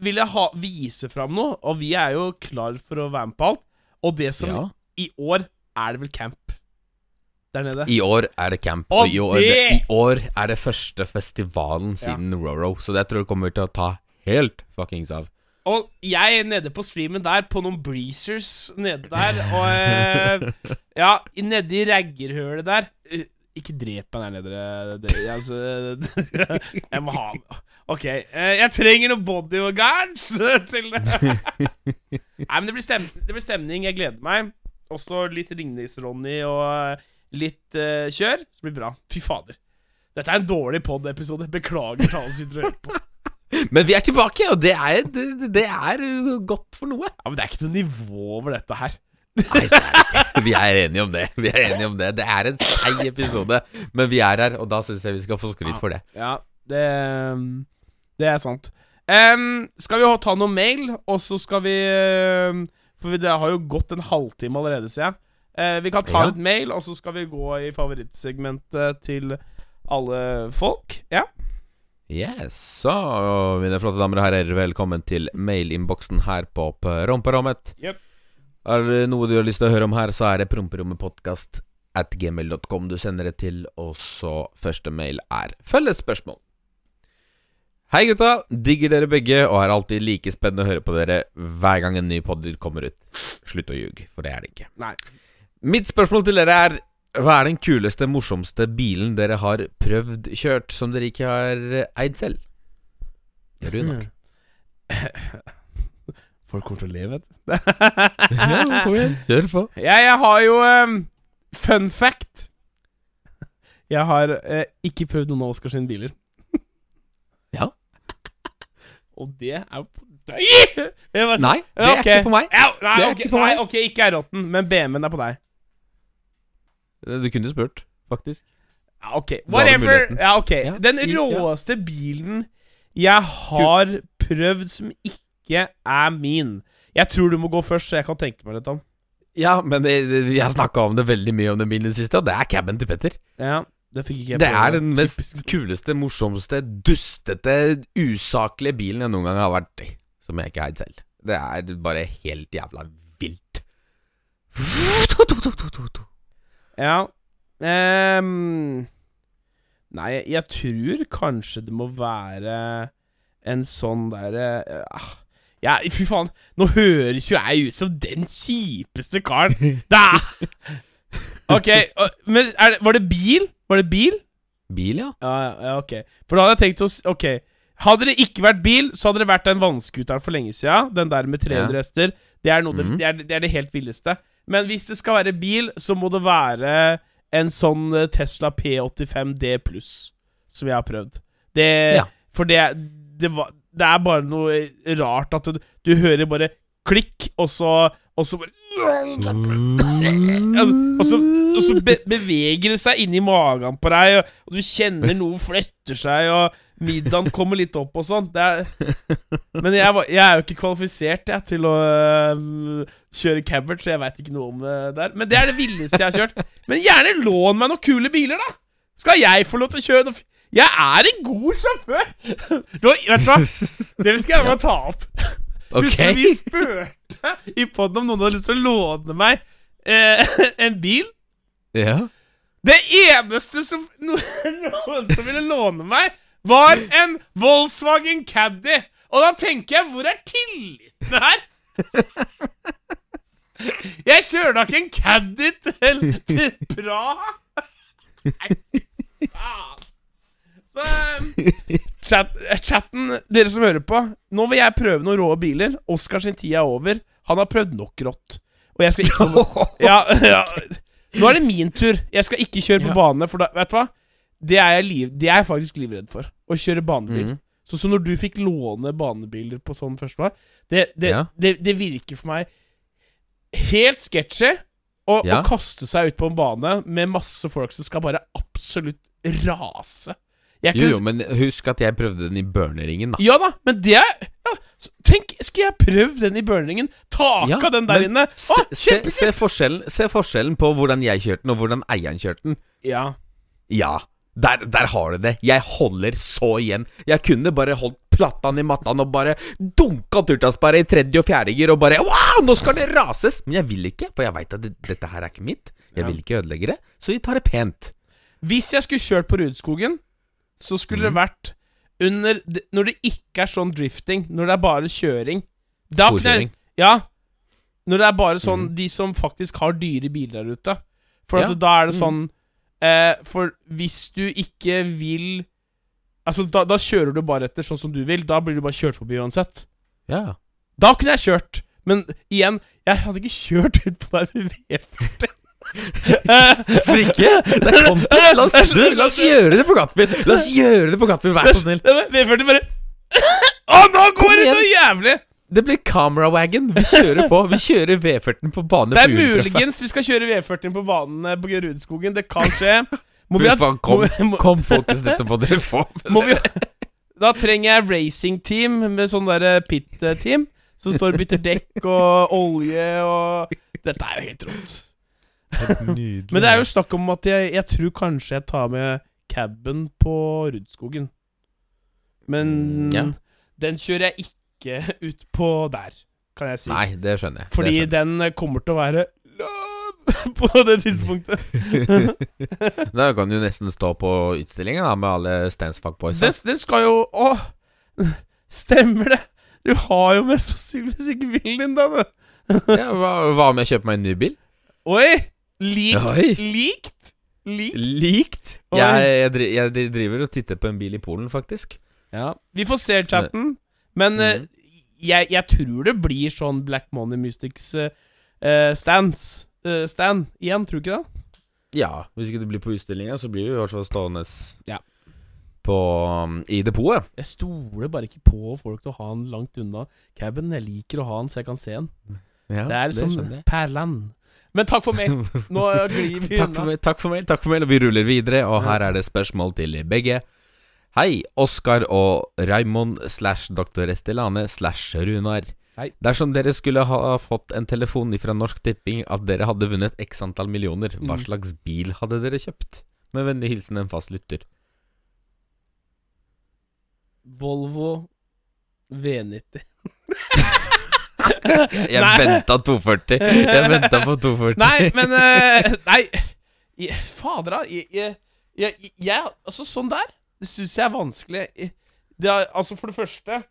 ville ha, vise fram noe, og vi er jo klar for å være med på alt. Og det som Ja. i år er det vel camp der nede. I år er det camp, Og i år, det- det, i år er det første festivalen siden Roro. Så det tror jeg kommer til å ta helt fuckings av. Og jeg er nede på streamen der, på noen breezers nede der, og eh, Ja, nedi raggerhølet der. Eh, Ikke drep meg der nede. Det, Altså Jeg må ha OK. eh, Jeg trenger noen bodyguards til det. Nei, men det blir, stem det blir stemning. Jeg gleder meg. Også litt Ringnes-Ronny og litt uh, kjør. Så blir det bra. Fy fader. Dette er en dårlig pod-episode. Beklager til alle som sitter og hører på. Men vi er tilbake, og det er, det, det er uh, godt for noe. Ja, Men det er ikke noe nivå over dette her. Nei, det er det ikke. Vi er enige om det. Vi er enige om Det Det er en seig episode, men vi er her, og da syns jeg vi skal få skryt for det. Ja, det Det er sant. Um, skal vi ta noe mail, og så skal vi For det har jo gått en halvtime allerede, ser jeg. Eh, vi kan ta Ja. litt mail, og så skal vi gå i favorittsegmentet til alle folk. Ja. Yes, så mine flotte damer og herrer, velkommen til mailinnboksen her på Promperommet. Yep. Er det noe du har lyst til å høre om her, så er det promperommetpodkast at gmail.com du sender det til, og så første mail er følgespørsmål. Hei gutta, digger dere begge og er alltid like spennende å høre på dere hver gang en ny podder kommer ut. Slutt å ljuge, for det er det ikke. Nei. Mitt spørsmål til dere er Hva er den kuleste, morsomste bilen dere har prøvd kjørt som dere ikke har eh, eid selv? Runar. Folk kommer til å le, vet du. ja, kom igjen. Kjør på. Ja, jeg har jo um, Fun fact. Jeg har uh, ikke prøvd noen av Oskar sine biler. Ja. Og det er jo på deg! Nei, det er okay. ikke på meg. Ja, nei, Det er okay, ikke på nei, meg. ok, ikke rotten, men BMW-en er på deg. Du kunne spurt, faktisk. Ja, ok, whatever. Ja, ok. Ja, Den råeste bilen jeg har prøvd som ikke er min. Jeg tror du må gå først, så jeg kan tenke meg litt om. Ja, men jeg, jeg snakka om det veldig mye om den bilen i det siste, og det er caben til Petter. Ja, det fikk ikke jeg Det er den mest Typisk. kuleste, morsomste, dustete, usaklige bilen jeg noen gang har vært i. Som jeg ikke har eid selv. Det er bare helt jævla vilt. Ja um, Nei, jeg tror kanskje det må være en sånn derre uh, Ja, fy faen. Nå høres jo jeg ut som den kjipeste karen. Er Ok, men det, var det bil? Var det bil? Bil, ja. Ja, ja, ok. For da hadde jeg tenkt å Ok. Hadde det ikke vært bil, så hadde det vært den vannskuteren for lenge siden. Den der med 300 Ja. hester. Det mm -hmm. det, det, det er det helt villeste. Men hvis det skal være bil, så må det være en sånn eh, Tesla P85 D pluss, som jeg har prøvd. Det, Ja. For det, det, var, det er bare noe rart at du, du hører bare klikk, og så Og så bare altså, og så, og så be, beveger det seg inni magen på deg, og, og du kjenner noe fletter seg, og middagen kommer litt opp og sånn. Men jeg, var, jeg er jo ikke kvalifisert jeg, til å øh, kjøre cabbage, så jeg veit ikke noe om det der. Men det er det villeste jeg har kjørt. Men gjerne lån meg noen kule biler, da! Skal jeg få lov til å kjøre noe Jeg er en god sjåfør! Du, vet du hva? Det skal jeg bare ta opp. Okay. Husker vi spurte i poden om noen hadde lyst til å låne meg eh, en bil? Ja. Det eneste som no, noen som ville låne meg, var en Volkswagen Caddy. Og da tenker jeg, hvor er tilliten her? Jeg kjører da ikke en Caddy til, til Praha. Nei, faen. Så eh, chat, chatten, dere som hører på Nå vil jeg prøve noen rå biler. Oskar sin tid er over. Han har prøvd nok rått. Og jeg skal ikke ja, ja. Nå er det min tur. Jeg skal ikke kjøre på Ja. bane, for da, vet du hva? Det er, jeg liv, det er jeg faktisk livredd for. Å kjøre banebil. Mm. Sånn som når du fikk låne banebiler på sånn førstemann. Det, det, Ja. det, det virker for meg helt sketchy å, Ja. å kaste seg ut på en bane med masse folk som skal bare absolutt rase. Jeg Jo, jo, men husk at jeg prøvde den i burneringen, da. Ja da, men det er ja, Tenk, skulle jeg prøvd den i burneringen? Taka Ja, den der inne? Å, Se, se, se, forskjellen, se forskjellen på hvordan jeg kjørte den, og hvordan eieren kjørte den. Ja. Ja, der, der har du det. Jeg holder så igjen. Jeg kunne bare holdt plattan i mattan og bare dunka turtasperret i tredje og fjerde gir og bare Wow, nå skal det rases! Men jeg vil ikke, for jeg veit at det, dette her er ikke mitt. Jeg vil ikke ødelegge det, så vi tar det pent. Hvis jeg skulle kjørt på Rudskogen, så skulle det Mhm. vært under Når det ikke er sånn drifting, når det er bare kjøring Da kunne jeg Ja. Når det er bare sånn mm. de som faktisk har dyre biler der ute. For Ja. da er det sånn sånn eh, For hvis du ikke vil Altså, da, da kjører du bare etter sånn som du vil. Da blir du bare kjørt forbi uansett. Ja. Da kunne jeg kjørt. Men igjen, jeg hadde ikke kjørt ut på der med V40. Hvorfor ikke? Det er content. La oss, du, la oss gjøre det på Gatbil. La oss gjøre det på Gatbil, vær så snill. V40 bare Å, nå går det noe jævlig! Det blir camera wagon. Vi kjører på. Vi kjører V40 på bane Det er på muligens vi skal kjøre V40 på banen eh, på Rudskogen. Det kan skje. Må vi ha kom, må, kom, folkens, dette må dere få. med dere. Da trenger jeg racingteam med sånn derre pit-team. Som står og bytter dekk og olje og Dette er jo helt rått. Men det er jo snakk om at jeg, jeg tror kanskje jeg tar med caben på Rudskogen. Men Mm, ja. den kjører jeg ikke ut på der, kan jeg si. Nei, det skjønner jeg. Fordi skjønner den eh, kommer til å være på det tidspunktet. Da kan du nesten stå på utstillingen da med alle Stansfuck Boysa. Den, den skal jo Å, stemmer det? Du har jo mest sannsynligvis ikke bilen din, da, du. Ja, hva, hva om jeg kjøper meg en ny bil? Oi! Likt. Oi. Likt. Likt. Likt. Jeg, jeg, jeg driver og titter på en bil i Polen, faktisk. Ja. Vi får se, chatten. Men eh, Mhm. jeg, jeg tror det blir sånn Black Money Mystics uh, eh, stands. Uh, stand igjen, tror du ikke det? Ja, hvis ikke det blir på utstillinga, så blir vi i hvert fall stående Ja. på, um, i depotet. Jeg stoler bare ikke på folk til å ha den langt unna caben. Jeg liker å ha den så jeg kan se den. Ja, det er liksom jeg. perland. Men takk for meg. Nå glir vi unna. takk for meg, takk for mail, Og vi ruller videre, og her er det spørsmål til begge. Hei, Oskar og Raymond slash Dr. Estelane slash Runar. Hei. Dersom dere skulle ha fått en telefon fra Norsk Tipping at dere hadde vunnet x antall millioner, hva Mm. slags bil hadde dere kjøpt? Med vennlig hilsen en fast lytter. Volvo V90. Jeg Nei. venta 240. Jeg venta på 240. Nei, men uh, Nei, jeg, fader, da. Jeg, jeg, jeg, jeg Altså, sånn der, det syns jeg er vanskelig. Det er, altså, for det første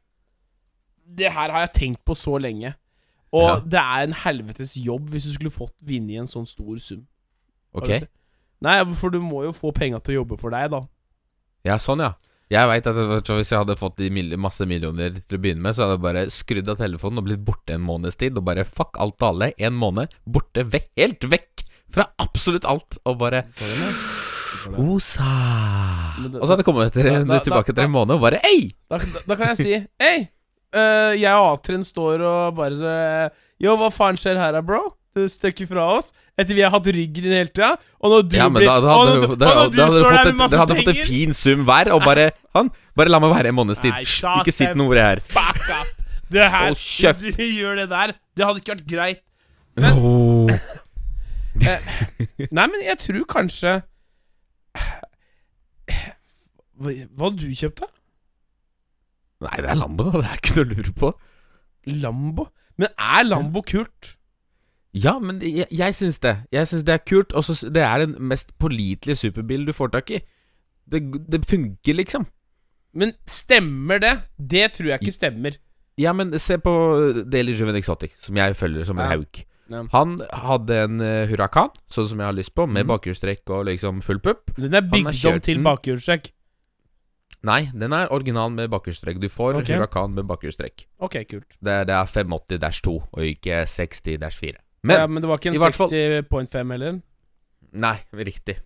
Det her har jeg tenkt på så lenge. Og Ja. det er en helvetes jobb hvis du skulle fått vinne i en sånn stor sum. Ok, Nei, for du må jo få penga til å jobbe for deg, da. ja, sånn ja. Jeg vet at Hvis jeg hadde fått de masse millioner til å begynne med, så hadde jeg bare skrudd av telefonen og blitt borte en måneds tid. Og bare fuck alt og alle. En måned borte. Vekk, helt vekk fra absolutt alt. Og bare Osa. Og så hadde det kommet etter, Da- da- tilbake etter en måned og bare Ei! Da, da, da kan jeg si Ei! Uh, jeg og Atrin står og bare så Yo, hva faen skjer her da, bro? Du stikker fra oss etter vi har hatt ryggen din hele tida. Og når du Ja, blir da, da og når da, dere- og når du hadde står der med masse penger dere hadde fått en fin sum hver, og bare Han, bare la meg være en måneds tid. Ikke sitt noe ordet her. Fuck up! Det her, kjeft. Hvis du gjør det der, det hadde ikke vært greit. Oh. Nei, men jeg tror kanskje Hva, hadde du kjøpt, da? Nei, det er Lambo, da. Det er ikke noe å lure på. Lambo? Men er Lambo kult? Ja, men jeg, jeg syns det. Jeg syns det er kult. Og det er den mest pålitelige superbilen du får tak i. Det, det funker, liksom. Men stemmer det? Det tror jeg ikke stemmer. Ja, men se på Daily Juven Exotic, som jeg følger som en Ja. hauk. Ja. Han hadde en uh, Hurrakan, sånn som jeg har lyst på, med mm. bakhjulstrekk og liksom full pupp. Den er bygd om til bakhjulstrekk. Nei, den er original med bakhjulstrekk. Du får okay. Hurrakan med bakhjulstrekk. Ok, kult. Det, er- det er 580-2, og ikke 60-4. Men, Men ja, men det var ikke en hvert fall- 60.5 heller? Nei, riktig.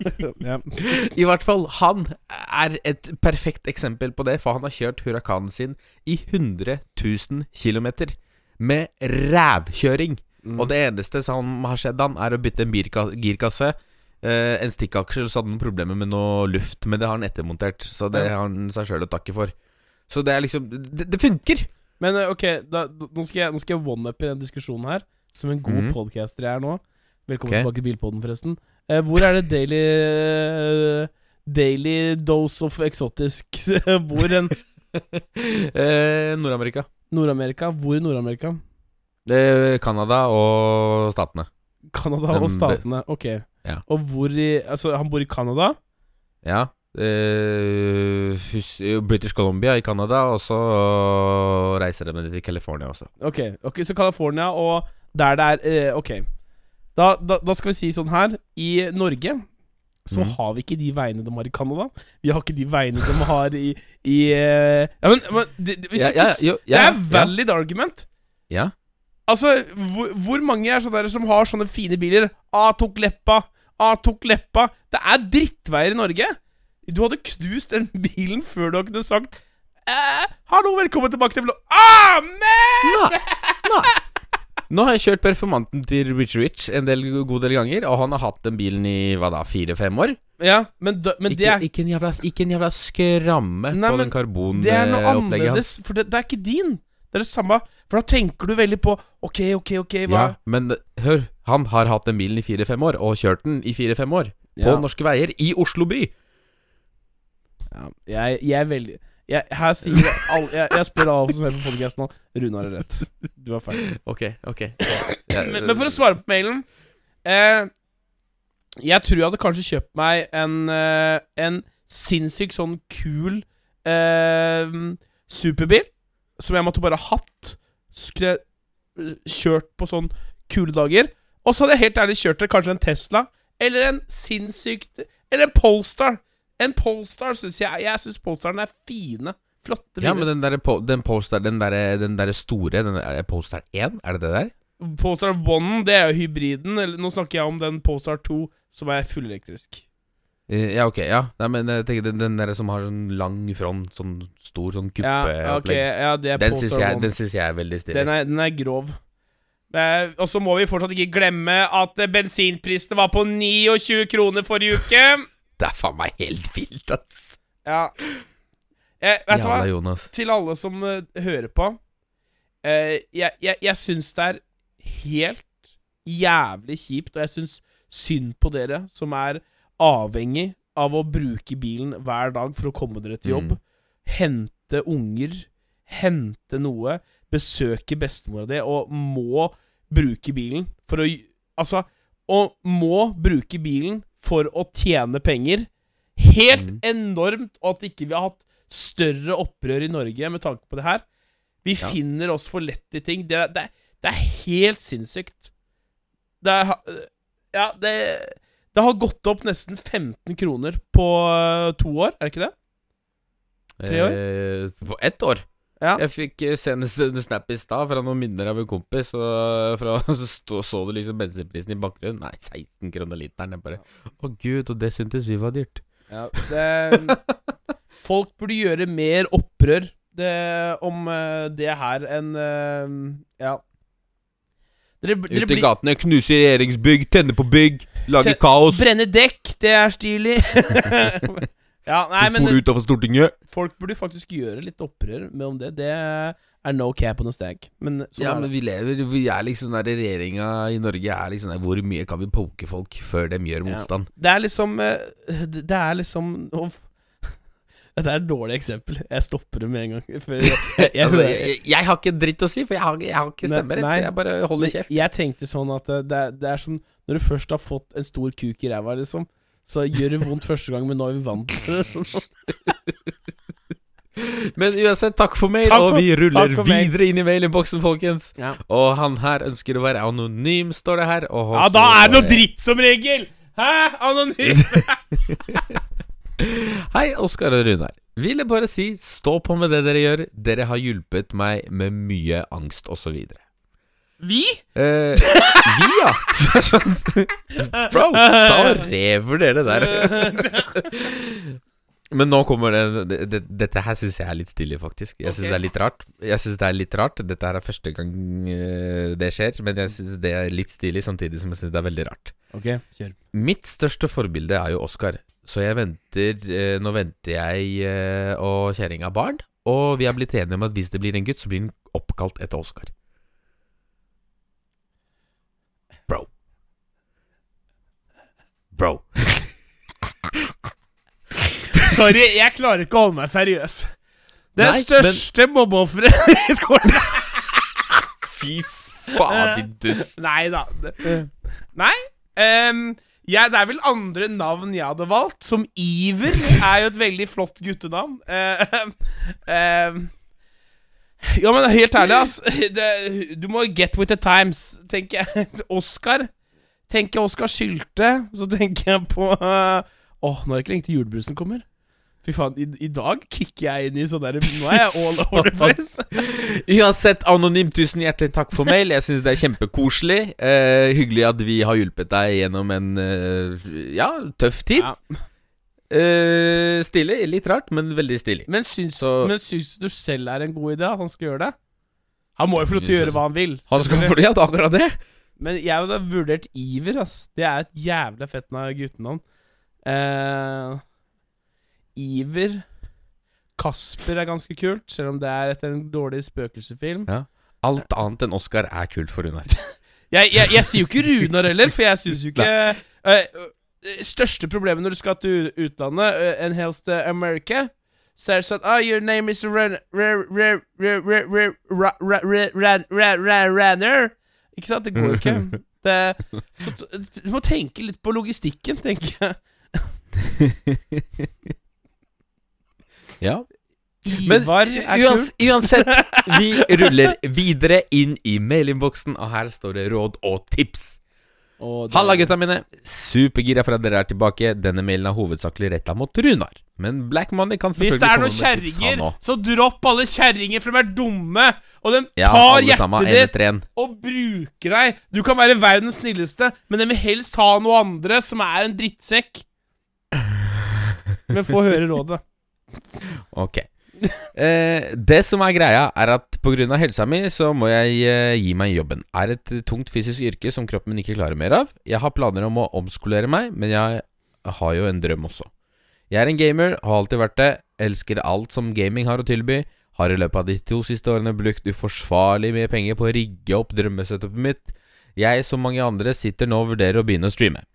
ja. I hvert fall, han er et perfekt eksempel på det, for han har kjørt Hurrakanen sin i 100 000 km. Med rævkjøring. Mm. Og det eneste som har skjedd han, er å bytte en birka- girkasse, eh, en stikkaksje, så hadde han problemer med noe luft, men det har han ettermontert. Så det har han seg sjøl å takke for. Så det er liksom Det, det funker! Men eh, ok, da, da, nå skal jeg, nå skal jeg one-up i den diskusjonen her, som en god mm. podcaster jeg er nå. Velkommen okay. tilbake til Bilpodden, forresten. Eh, hvor er det Daily uh, Daily dose of exotic bor hen? eh, Nord-Amerika. Nord-Amerika? Hvor i Nord-Amerika? Canada og Statene. Canada og Statene. Ok. Ja. Og hvor i Altså, han bor i Canada? Ja. Uh, British Columbia i Canada, og så reiser de til California også. Ok, okay så California og der det er uh, Ok. Da, da, da skal vi si sånn her. I Norge så mm. har vi ikke de veiene de har i Canada. Vi har ikke de veiene de har i, i eh, Ja, men, men det, det, Ja, ja, jo, Det er valid argument. Ja. Altså, hvor, hvor mange er sånne som har sånne fine biler? A tok leppa, A tok leppa. Det er drittveier i Norge. Du hadde knust den bilen før du kunne sagt eh, Hallo, velkommen tilbake til vlogg... Amen! Nei, nei. Nå har jeg kjørt performanten til Rich Rich en del, god del ganger, og han har hatt den bilen i hva da, fire-fem år. Ja, men, da, men ikke, det er ikke, en jævla, ikke en jævla skramme Nei, på den karbonopplegget. Det er noe eh, annerledes, for det, det er ikke din. Det er det samme. For da tenker du veldig på Ok, ok, ok, hva Ja, men hør, han har hatt den bilen i fire-fem år, og kjørt den i fire-fem år. På Ja. norske veier i Oslo by. Ja, jeg, jeg er veldig jeg, Her sier alle jeg, jeg spør alle som hører på podcast nå, Rune har rett. Du har feil. Ok, ok Men, men for å svare på mailen eh, Jeg tror jeg hadde kanskje kjøpt meg en eh, En sinnssykt sånn kul eh, superbil som jeg måtte bare hatt. Skulle eh, kjørt på sånn kule dager. Og så hadde jeg helt ærlig kjørt det kanskje en Tesla eller en sinnssykt Eller en Polestar. En Polestar syns jeg Jeg syns Polestaren er fine. Flotte Ja, men den der, den Polestar Den der, den der store den er Polestar 1? Er det det der? Polestar 1, det er jo hybriden. Nå snakker jeg om den Polestar 2, som er fullelektrisk. Eh, Ja, ok, ja Nei, men jeg tenker den, den der som har sånn lang front Sånn stor sånn Ja, kuppeopplegg ja, det er Den syns Polestar jeg, jeg er veldig stilig Den den er grov. Eh, og så må vi fortsatt ikke glemme at eh, bensinprisene var på 29 kroner forrige uke. Det er faen meg helt vilt, ass Ja. Eh, vet du hva? Jonas Til alle som uh, hører på. Uh, jeg jeg, jeg syns det er helt jævlig kjipt, og jeg syns synd på dere som er avhengig av å bruke bilen hver dag for å komme dere til jobb. Hente unger, hente noe, besøke bestemora di, og må bruke bilen for å Altså, og må bruke bilen for å tjene penger. Helt mm. enormt, og at ikke vi har hatt større opprør i Norge med tanke på det her. Vi Ja. finner oss for lett i ting. Det, det, det er helt sinnssykt. Det er Ja, det Det har gått opp nesten 15 kroner på eh, to år, er det ikke det? Tre år? Eh, på ett år. Ja. Jeg fikk eh, senest en snap i stad fra noen minner av en kompis, og fra, så stå, så du liksom bensinprisen i bakgrunnen. Nei, 16 kroner literen. Jeg bare Å gud, og det syntes vi var dyrt. Ja, det, folk burde gjøre mer opprør det, om eh, det her enn eh, Ja. Dere, dere Ute i gatene, knuse regjeringsbygg, tenne på bygg, lage kaos. Brenne dekk, det er stilig. ja, nei, men Spole utafor Stortinget. folk burde faktisk gjøre litt opprør med om det. Det er no cap on a stag. Men sånn Ja, er men vi lever Vi er liksom der Regjeringa i Norge er liksom der Hvor mye kan vi poke folk før de gjør Ja. motstand? Det er liksom eh, Det er liksom oh, Dette er et dårlig eksempel. Jeg stopper det med en gang. Jeg, jeg, altså, jeg, jeg har ikke dritt å si, for jeg har, jeg har ikke stemmerett. nei. Så jeg bare holder kjeft. Jeg tenkte sånn at eh, det det er som når du først har fått en stor kuk i ræva, liksom. Så gjør det vondt første gang, men nå er vi vant til det. Sånn. Men uansett, takk for mail, Takk og vi ruller videre inn i mailinnboksen, folkens. Ja. Og han her ønsker å være anonym, står det her. Og ja, da er det noe dritt som regel! Hæ? Anonym! Hei, Oskar og Runar. Ville bare si stå på med det dere gjør. Dere har hjulpet meg med mye angst, osv. Vi? Eh, vi, ja. Bro, ta og revurder det der. Men nå kommer det, det, det Dette her syns jeg er litt stilig, faktisk. Jeg syns okay. det er litt rart. Jeg synes det er litt rart Dette her er første gang eh, det skjer, men jeg syns det er litt stilig, samtidig som jeg syns det er veldig rart. Ok, kjør. Mitt største forbilde er jo Oscar, så jeg venter eh, Nå venter jeg eh, og kjerringa barn, og vi har blitt enige om at hvis det blir en gutt, så blir den oppkalt etter Oscar. Bro. Bro. Sorry, jeg klarer ikke å holde meg seriøs. Det Nei, største mobbeofferet i skolen Fy faen, din dust. Nei da. Nei. Um, ja, det er vel andre navn jeg hadde valgt. Som Iver er jo et veldig flott guttenavn. Ehm, ehm, ja, men helt ærlig, altså. Det, du må get with the times, tenker jeg. Oscar. Tenker jeg Oskar Sylte, så tenker jeg på Åh, nå er det ikke lenge til julebrusen kommer. Fy faen, i, i dag kicker jeg inn i sånn der Nå er jeg all over the place. Uansett, Anonym, tusen hjertelig takk for mail. Jeg syns det er kjempekoselig. Eh, hyggelig at vi har hjulpet deg gjennom en eh, ja, tøff tid. Ja. Eh, stilig. Litt rart, men veldig stilig. Men men syns du selv er en god idé at han skal gjøre det? Han må jo få lov til å gjøre hva han vil. Han skal få det er akkurat det. Men jeg hadde vurdert Iver, ass. Det er et jævla fett navn- guttenavn. Uh, Iver Kasper er ganske kult, selv om det er etter en dårlig spøkelsesfilm. Ja. Alt annet enn Oscar er kult for Runar. Jeg, jeg, jeg sier jo ikke Runar heller, for jeg syns jo ikke eh, eh, Største problemet når du skal til utlandet, uh, and helst til America så er det sånn ah, Your name is Ran... Ikke sant? Det går jo ikke. Det, så du må tenke litt på logistikken, tenker jeg. ja. Men, uans, uansett, vi ruller videre inn i mailinnboksen, og her står det råd og tips. Og det- Halla, gutta mine. Supergira for at dere er tilbake. Denne mailen er hovedsakelig retta mot Runar. Men Black Money kan Hvis selvfølgelig det er komme noen med tips, han kjerringer, så dropp alle kjerringer, for de er dumme. Og de Ja, tar sammen. hjertet En ditt og bruker deg. Du kan være verdens snilleste, men de vil helst ha noe andre som er en drittsekk. Men få høre rådet. Ok. Eh, det som er greia, er at pga. helsa mi så må jeg eh, gi meg jobben. Er et tungt fysisk yrke som kroppen min ikke klarer mer av. Jeg har planer om å omskolere meg, men jeg har jo en drøm også. Jeg er en gamer, har alltid vært det. Elsker alt som gaming har å tilby. Har i løpet av de to siste årene brukt uforsvarlig mye penger på å rigge opp drømmesetupet mitt. Jeg, som mange andre, sitter nå og vurderer å begynne å streame.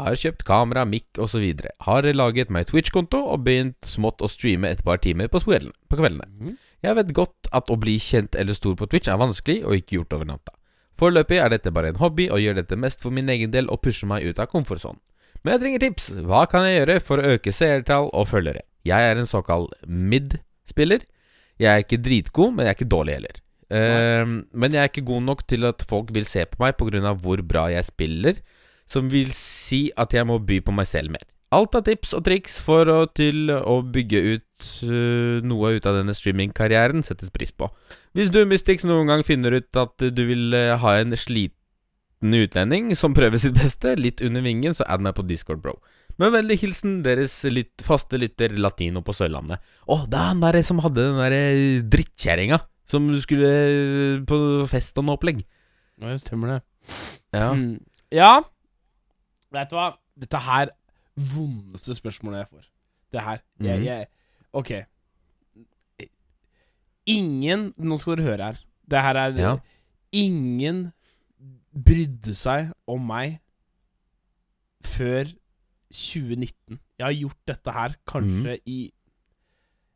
Har kjøpt kamera, mic osv. Har laget meg Twitch-konto og begynt smått å streame et par timer på kveldene. På kveldene. Jeg vet godt at å bli kjent eller stor på Twitch er vanskelig og ikke gjort over natta. Foreløpig er dette bare en hobby, og gjør dette mest for min egen del og pusher meg ut av komfortsonen. Men jeg trenger tips. Hva kan jeg gjøre for å øke seertall og følgere? Jeg er en såkalt mid-spiller. Jeg er ikke dritgod, men jeg er ikke dårlig heller. Uh, men jeg er ikke god nok til at folk vil se på meg pga. hvor bra jeg spiller, som vil si at jeg må by på meg selv mer. Alt av tips og triks for å, til å bygge ut uh, noe ut av denne streamingkarrieren settes pris på. Hvis du, Mystix, noen gang finner ut at du vil uh, ha en sliten utlending som prøver sitt beste, litt under vingen, så add meg på Discord, bro. Med vennlig hilsen deres lytt, faste lytter Latino på Sørlandet. Å, det er han der som hadde den der øh, drittkjerringa som skulle øh, på fest og noe opplegg. Ja, stemmer det. Ja. Mm. ja. Vet du hva? Dette her vondeste spørsmålet jeg får. Det her. Jeg, Mhm. jeg Ok. Ingen Nå skal dere høre her. Det her er Ja. Ingen brydde seg om meg før 2019. Jeg har gjort dette her kanskje i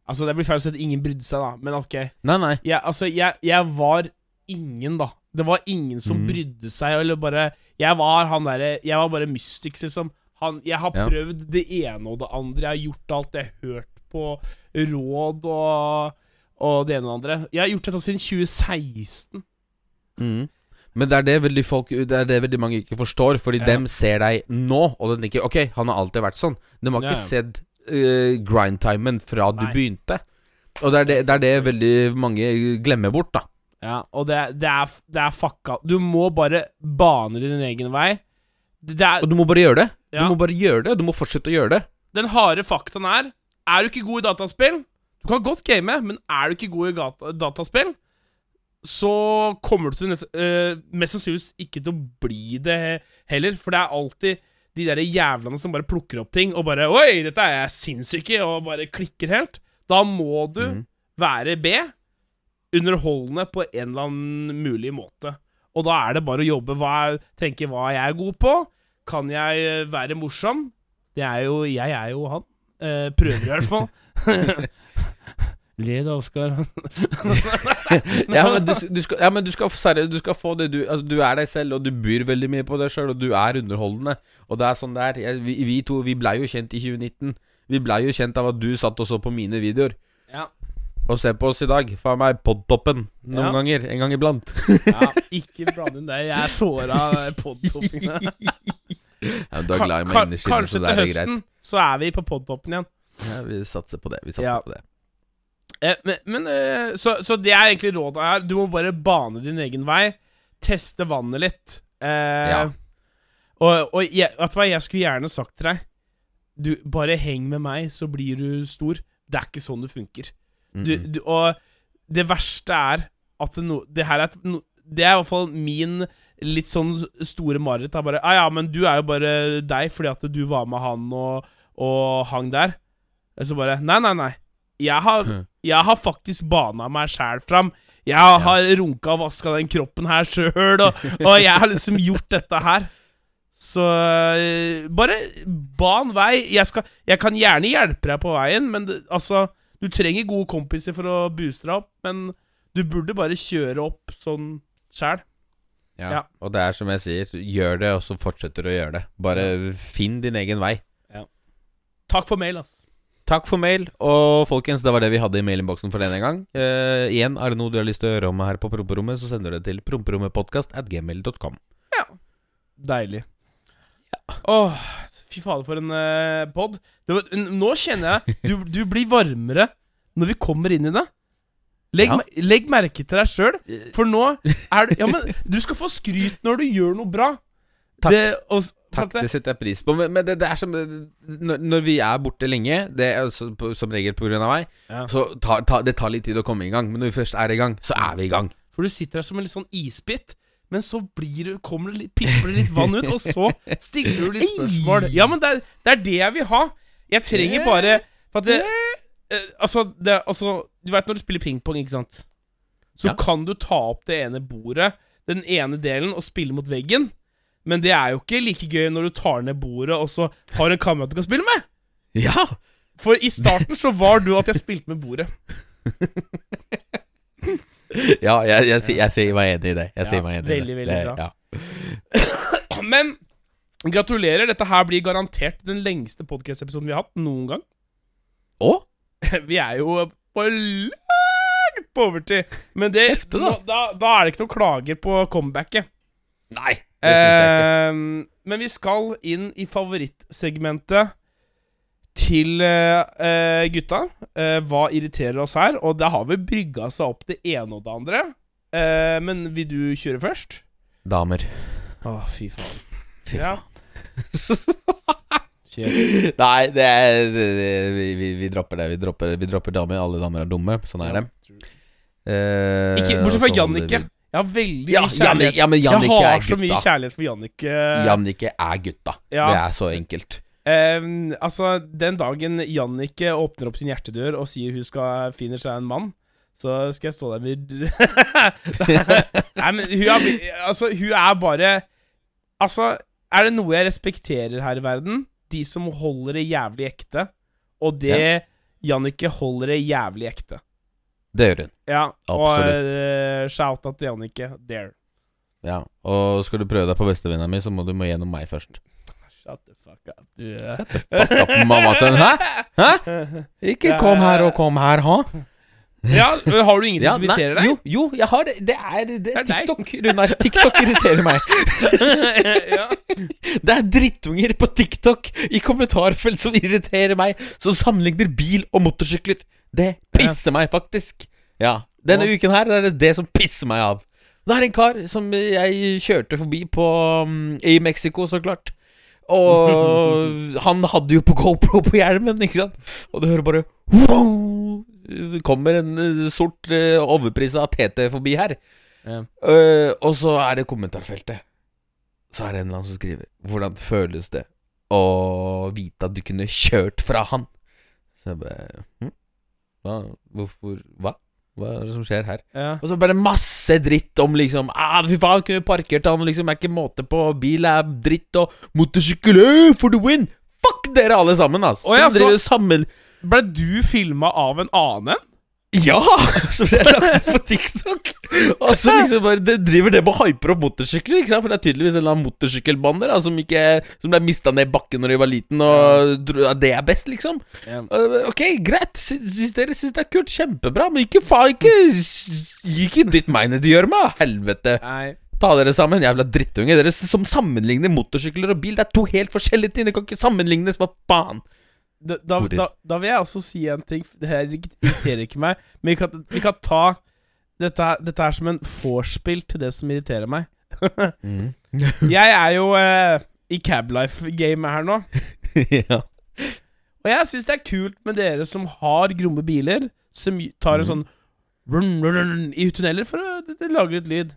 Altså, det blir feil å si at ingen brydde seg, da, men ok. Nei, nei. Jeg, altså, jeg, jeg var ingen, da. Det var ingen som mm. brydde seg, eller bare Jeg var han derre Jeg var bare Mystics, liksom. Han, jeg har Ja. prøvd det ene og det andre. Jeg har gjort alt. Jeg har hørt på råd og, og det ene og det andre. Jeg har gjort dette siden 2016. Mm. Men det er det veldig folk Det er det veldig mange ikke forstår, fordi Ja. dem ser deg nå, og de tenker Ok, han har alltid vært sånn. De har ikke ja. sett uh, grindtimen fra du Nei. begynte. Og det er det, det er det veldig mange glemmer bort, da. Ja, og det, det, er, det er fucka. Du må bare bane din egen vei. Det, er, Og du må bare gjøre det. Du må bare gjøre det. Du må fortsette å gjøre det. den harde faktaen er Er du ikke god i dataspill Du kan godt game, men er du ikke god i gata, dataspill, så kommer du til eh, mest sannsynligvis ikke til å bli det heller. For det er alltid de der jævlene som bare plukker opp ting og bare Oi, dette er jeg sinnssyke, og bare klikker helt. Da må du mm. være B. Underholdende på en eller annen mulig måte. Og da er det bare å jobbe. Hva er, tenke hva jeg er god på. Kan jeg eh, være morsom? Det er jo Jeg er jo han. Eh, prøver i hvert fall. Le da, Oskar. ja, men du, du skal, ja, men du skal seriøst Du skal få det du altså, Du er deg selv, og du byr veldig mye på deg sjøl, og du er underholdende. Og det er sånn det er. Jeg, vi, vi to vi blei jo kjent i 2019. Vi blei jo kjent av at du satt og så på mine videoer. Ja. Og se på oss i dag. Faen meg podtoppen. Noen Ja. ganger. En gang iblant. ja, ikke bland inn det. Jeg er såra podtoppingene. Ja, du er glad i meg Ka- innerst Kanskje til høsten greit. så er vi på podtoppen igjen. Ja, vi satser på det. Vi satser Ja. på det. Eh, men men eh, så, så det er egentlig rådet her. Du må bare bane din egen vei. Teste vannet litt. Eh, Ja. Og, og jeg, vet du hva, jeg skulle gjerne sagt til deg Du, bare heng med meg, så blir du stor. Det er ikke sånn det funker. Du, du, og det verste er at no, det her er et, no, Det er i hvert fall min litt sånn store mareritt. Er bare ah, Ja, men du er jo bare deg fordi at du var med han og, og hang der. Og så bare Nei, nei, nei. Jeg har, jeg har faktisk bana meg sjæl fram. Jeg har runka og vaska den kroppen her sjøl, og, og jeg har liksom gjort dette her. Så bare ban vei. Jeg, skal, jeg kan gjerne hjelpe deg på veien, men det, altså Du trenger gode kompiser for å booste deg opp, men du burde bare kjøre opp sånn sjæl. Ja. Ja. Og det er som jeg sier, gjør det, og så fortsetter du å gjøre det. Bare finn din egen vei. Takk for mail, ass. Takk for mail, og folkens, det var det vi hadde i mailinnboksen for denne gang. Eh, igjen, er det noe du har lyst til å høre om her på Promperommet, så sender du det til promperommetpodkast at gmail.com. Ja. Deilig. Åh, fy fader, for en uh, pod. Det var, nå kjenner jeg du, du blir varmere når vi kommer inn i det. Legg, Ja. me- legg merke til deg sjøl, for nå er du Ja, men du skal få skryt når du gjør noe bra. Takk. Det, og, Takk, det- det setter jeg pris på. Men, men det, det er som når, når vi er borte lenge, det er så, på, som regel pga. meg, Ja. så tar, tar, det tar litt tid å komme i gang. Men når vi først er i gang, så er vi i gang. For du sitter her som en litt sånn isbit, men så blir kommer det litt, pipper det litt vann ut, og så stiller du litt spørsmål. Ja, men det er, det er det jeg vil ha. Jeg trenger bare For at det, eh, altså, det, altså Du vet når du spiller pingpong, ikke sant? Så Ja. kan du ta opp det ene bordet, den ene delen, og spille mot veggen. Men det er jo ikke like gøy når du tar ned bordet, og så har en kamerat du kan spille med. Ja! For i starten så var du at jeg spilte med bordet. Ja, jeg, jeg, sier- jeg sier meg enig i det. Jeg Ja, sier meg enig veldig, i det. veldig bra. Ja. Men gratulerer. Dette her blir garantert den lengste podcast-episoden vi har hatt noen gang. Og? Vi er jo på langt på overtid. Men det, Hefte, da. da, da er det ikke noen klager på comebacket. Nei, det syns jeg ikke. Eh, men vi skal inn i favorittsegmentet til eh, gutta. Uh, hva irriterer oss her? Og det har vel brygga seg opp det ene og det andre. Uh, men vil du kjøre først? Damer. Å, fy faen. Fy Ja. Kjør. Nei, det er det, det, vi, vi, vi dropper det. Vi dropper, vi dropper damer. Alle damer er dumme. Sånn er det. Ikke, bortsett fra Jannicke. Jeg har veldig Ja, mye kjærlighet. Jannicke, ja, men jeg har så mye kjærlighet for Jannicke. Jannicke er gutta. Ja. Det er så enkelt. Ehm, altså, den dagen Jannicke åpner opp sin hjertedør og sier hun skal finne seg en mann, så skal jeg stå der med Nei, men hun er, altså, hun er bare Altså, er det noe jeg respekterer her i verden? De som holder det jævlig ekte. Og det Jannicke holder det jævlig ekte. Det gjør hun. Ja, og uh, shout-out til Jannicke. There. Ja. Og skal du prøve deg på bestevenninna mi, så må du må gjennom meg først. Shut the fuck up, du. Fuck up, mammasønn. Hæ? Hæ? Ikke kom her og kom her, ha? Ja, har du ingenting Ja, som irriterer deg? Jo, jo, jeg har det. Det er, det det er. TikTok, Runar. TikTok irriterer meg. ja. Det er drittunger på TikTok i kommentarfelt som irriterer meg, som sammenligner bil og motorsykler. Det pisser meg faktisk. Ja. Denne Ja. uken her er det det som pisser meg av. Det er en kar som jeg kjørte forbi på um, i Mexico, så klart. Og han hadde jo på GoPro på hjelmen, ikke sant? Og du hører bare wow! Det kommer en eh, sort uh, overprisa TT forbi her. Ja. Uh, og så er det kommentarfeltet. Så er det en eller annen som skriver Hvordan føles det å vite at du kunne kjørt fra han? Så jeg bare hm? Hva? Hvorfor Hva? Hva er det som skjer her? Ja. Og så bare masse dritt om liksom ah, Fy faen, kunne parkert han, liksom. Er ikke måte på. Bil er dritt, og motorsykkel eh, for the win! Fuck dere alle sammen, altså. Å ja, så... sammen Ble du filma av en annen? Ja! Som ble lagt ut på TikTok. Og så liksom bare det driver det med å hyper opp motorsykler, ikke sant? For det er tydeligvis en eller annen motorsykkelbande da, som ikke Som ble mista ned i bakken når de var liten, og at det er best, liksom. Ja. Uh, ok, greit. Sy- Hvis dere syns det er kult, kjempebra. Men ikke faen, ikke Ikke dytt meg ned i gjørma, helvete. Nei. Ta dere sammen, jævla drittunge. Dere som sammenligner motorsykler og bil. Det er to helt forskjellige ting. Det kan ikke sammenlignes. Hva faen? Da, da, da, da vil jeg også si en ting. Det her irriterer ikke meg. Men vi kan, vi kan ta dette, dette er som en vorspiel til det som irriterer meg. Jeg er jo eh, i Cablife-gamet her nå. ja. Og jeg syns det er kult med dere som har gromme biler, som tar en sånn run, run, run, i tunneler for å lage litt lyd.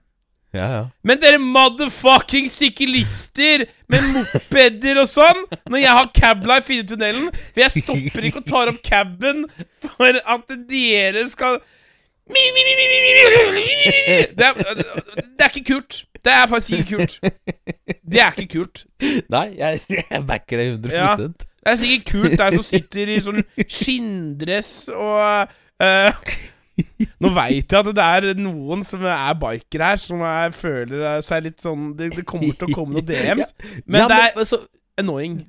Ja, ja. Men dere motherfucking syklister med mopeder og sånn, når jeg har cablife inne i tunnelen For jeg stopper ikke og tar opp caben for at dere skal det er, det er ikke kult. Det er faktisk ikke kult. Det er ikke kult. Nei, jeg, jeg backer det 100 Ja. Det er sikkert kult deg som sitter i sånn skinndress og eh, Nå veit jeg at det er noen som er bikere her, som er, føler seg litt sånn Det, det kommer til å komme noen DMs, men ja, det er så, annoying.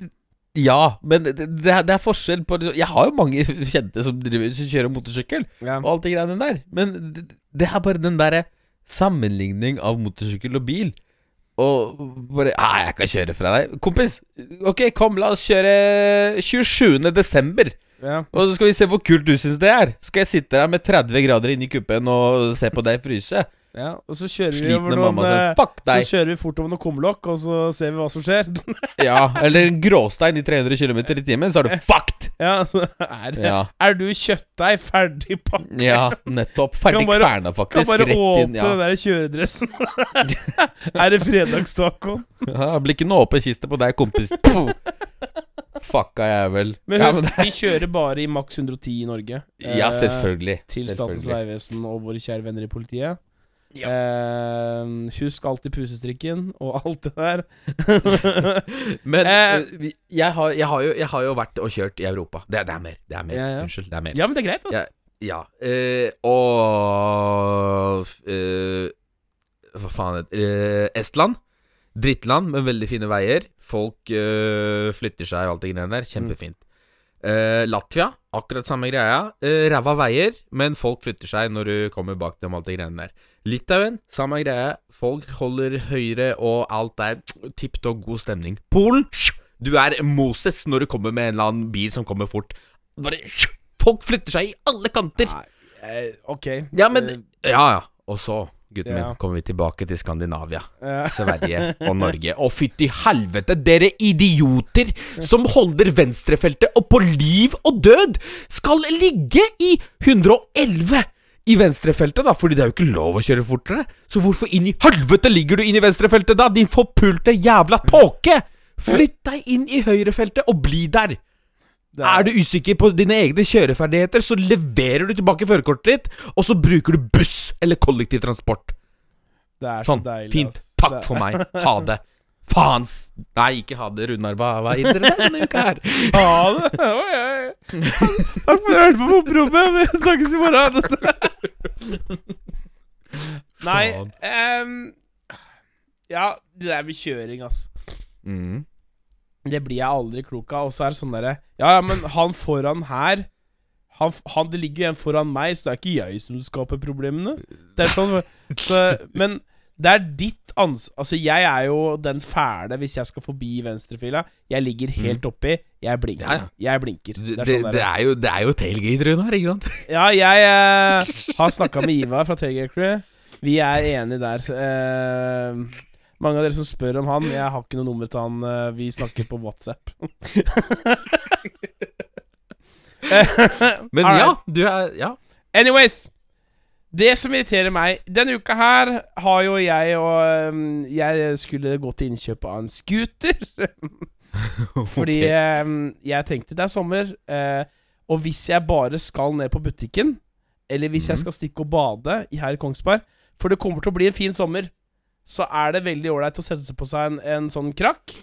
Ja, men det, det, er, det er forskjell på Jeg har jo mange kjente som, driver, som kjører motorsykkel, Ja. og alt det greiene der. Men det, det er bare den derre sammenligning av motorsykkel og bil. Og bare ah, 'Jeg kan kjøre fra deg.' Kompis, ok, kom, la oss kjøre 27. desember. Ja. Og så skal vi se hvor kult du syns det er. Skal jeg sitte der med 30 grader inni kuppen og se på deg fryse? ja. Og så kjører vi over noen mamma sier Fuck deg. Så kjører vi fort over noen kumlokk, og så ser vi hva som skjer. Ja, Eller en gråstein i 300 km i timen, så er du fucked! ja, så er, Ja. er du kjøttdeig ferdig pakket? Ja, nettopp. Ferdig kverna bare- kverna, Kan bare Rett åpne inn. Ja. den der kjøredressen. er det fredagstacoen? Ja, blir ikke noe åpen kiste på deg, kompis. Puh. Fucka jævel. Men ja, husk, men det, vi kjører bare i maks 110 i Norge. ja, Eh, selvfølgelig. Til Statens vegvesen og våre kjære venner i politiet. Eh, husk alltid pusestrikken og alt det der. Men Eh, eh, jeg, har, jeg, har jo, jeg har jo vært og kjørt i Europa. Det, det er mer. Det er mer. Ja, ja. Unnskyld. Det er mer. ja, men det er greit, altså. Ja. eh, og eh, Hva faen heter det? Eh, Estland. Drittland med veldig fine veier. Folk eh, flytter seg og alt det greiene der. Kjempefint. Uh, Latvia, akkurat samme greia. Uh, Ræva veier, men folk flytter seg når du kommer bak dem. Alt det greiene der Litauen, samme greie. Folk holder høyre, og alt er tipp topp god stemning. Polen, du er Moses når du kommer med en eller annen bil som kommer fort. Bare Folk flytter seg i alle kanter. Nei, ok. Ja, men Ja, ja. Og så, gutten Ja. min, kommer vi tilbake til Skandinavia. ja. Sverige og Norge. Å, fytti helvete, dere idioter som holder venstrefeltet og på liv og død skal ligge i 111 i venstrefeltet, da, fordi det er jo ikke lov å kjøre fortere. Så hvorfor inn i helvete ligger du inn i venstrefeltet, da, din forpulte jævla tåke? Flytt deg inn i høyrefeltet og bli der. Det Er du usikker på dine egne kjøreferdigheter, så leverer du tilbake førerkortet ditt, og så bruker du buss eller kollektivtransport. det er så Sånn, deilig. fint. Takk Det- for meg. Ha det. Faens Nei, ikke ha det, Runar. Hva, er det denne uka her? Ha det. Oi, oi. Takk for at du hørte på Poprommet. Vi snakkes i morgen. Nei ehm, Ja, det der med kjøring, altså. Mm. Det blir jeg aldri klok av. Og så er det sånn derre Ja, ja, men han foran her han, han, Det ligger jo en foran meg, så det er ikke jeg som skaper problemene. Det er sånn så, Men det er ditt ansvar Altså, jeg er jo den fæle hvis jeg skal forbi venstrefila. Jeg ligger helt oppi. Jeg blinker. Mm. Ja, ja. Jeg blinker. Det, er sånn det, det er jo, det er jo tailgate, Runar, ikke sant? Ja, jeg eh, har snakka med Ivar fra Tailgate Crew. Vi er enige der. Eh, Mange av dere som spør om han. Jeg har ikke noe nummer til han. eh, Vi snakker på WhatsApp. Men ja, du er Ja. Anyways. Det som irriterer meg Denne uka her har jo jeg og um, Jeg skulle gå til innkjøp av en scooter. Fordi um, jeg tenkte det er sommer, eh, og hvis jeg bare skal ned på butikken, eller hvis jeg Mhm. skal stikke og bade her i Kongsberg For det kommer til å bli en fin sommer, så er det veldig ålreit å sette seg på seg en, en sånn krakk.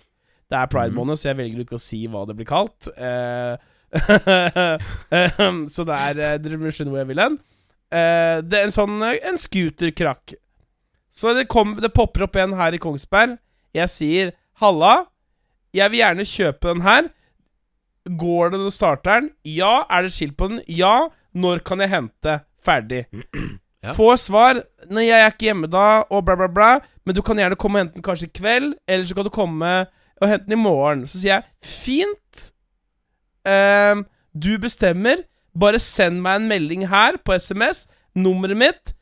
Det er pride bonus, mm. så jeg velger ikke å si hva det blir kalt. Eh, så det er eh, Dere må skjønne hvor jeg vil hen. Eh, det er en sånn En scooterkrakk. Så det, kom, det popper opp en her i Kongsberg. Jeg sier 'halla', jeg vil gjerne kjøpe den her. Går det når starter den? Ja. Er det skilt på den? Ja. Når kan jeg hente? Ferdig. Ja. Få svar. Nei, jeg er ikke hjemme da, og bla, bla, bla. Men du kan gjerne komme og hente den kanskje i kveld, eller så kan du komme og hente den i morgen. Så sier jeg fint. Um, du bestemmer. Bare send meg en melding her på SMS. Nummeret mitt.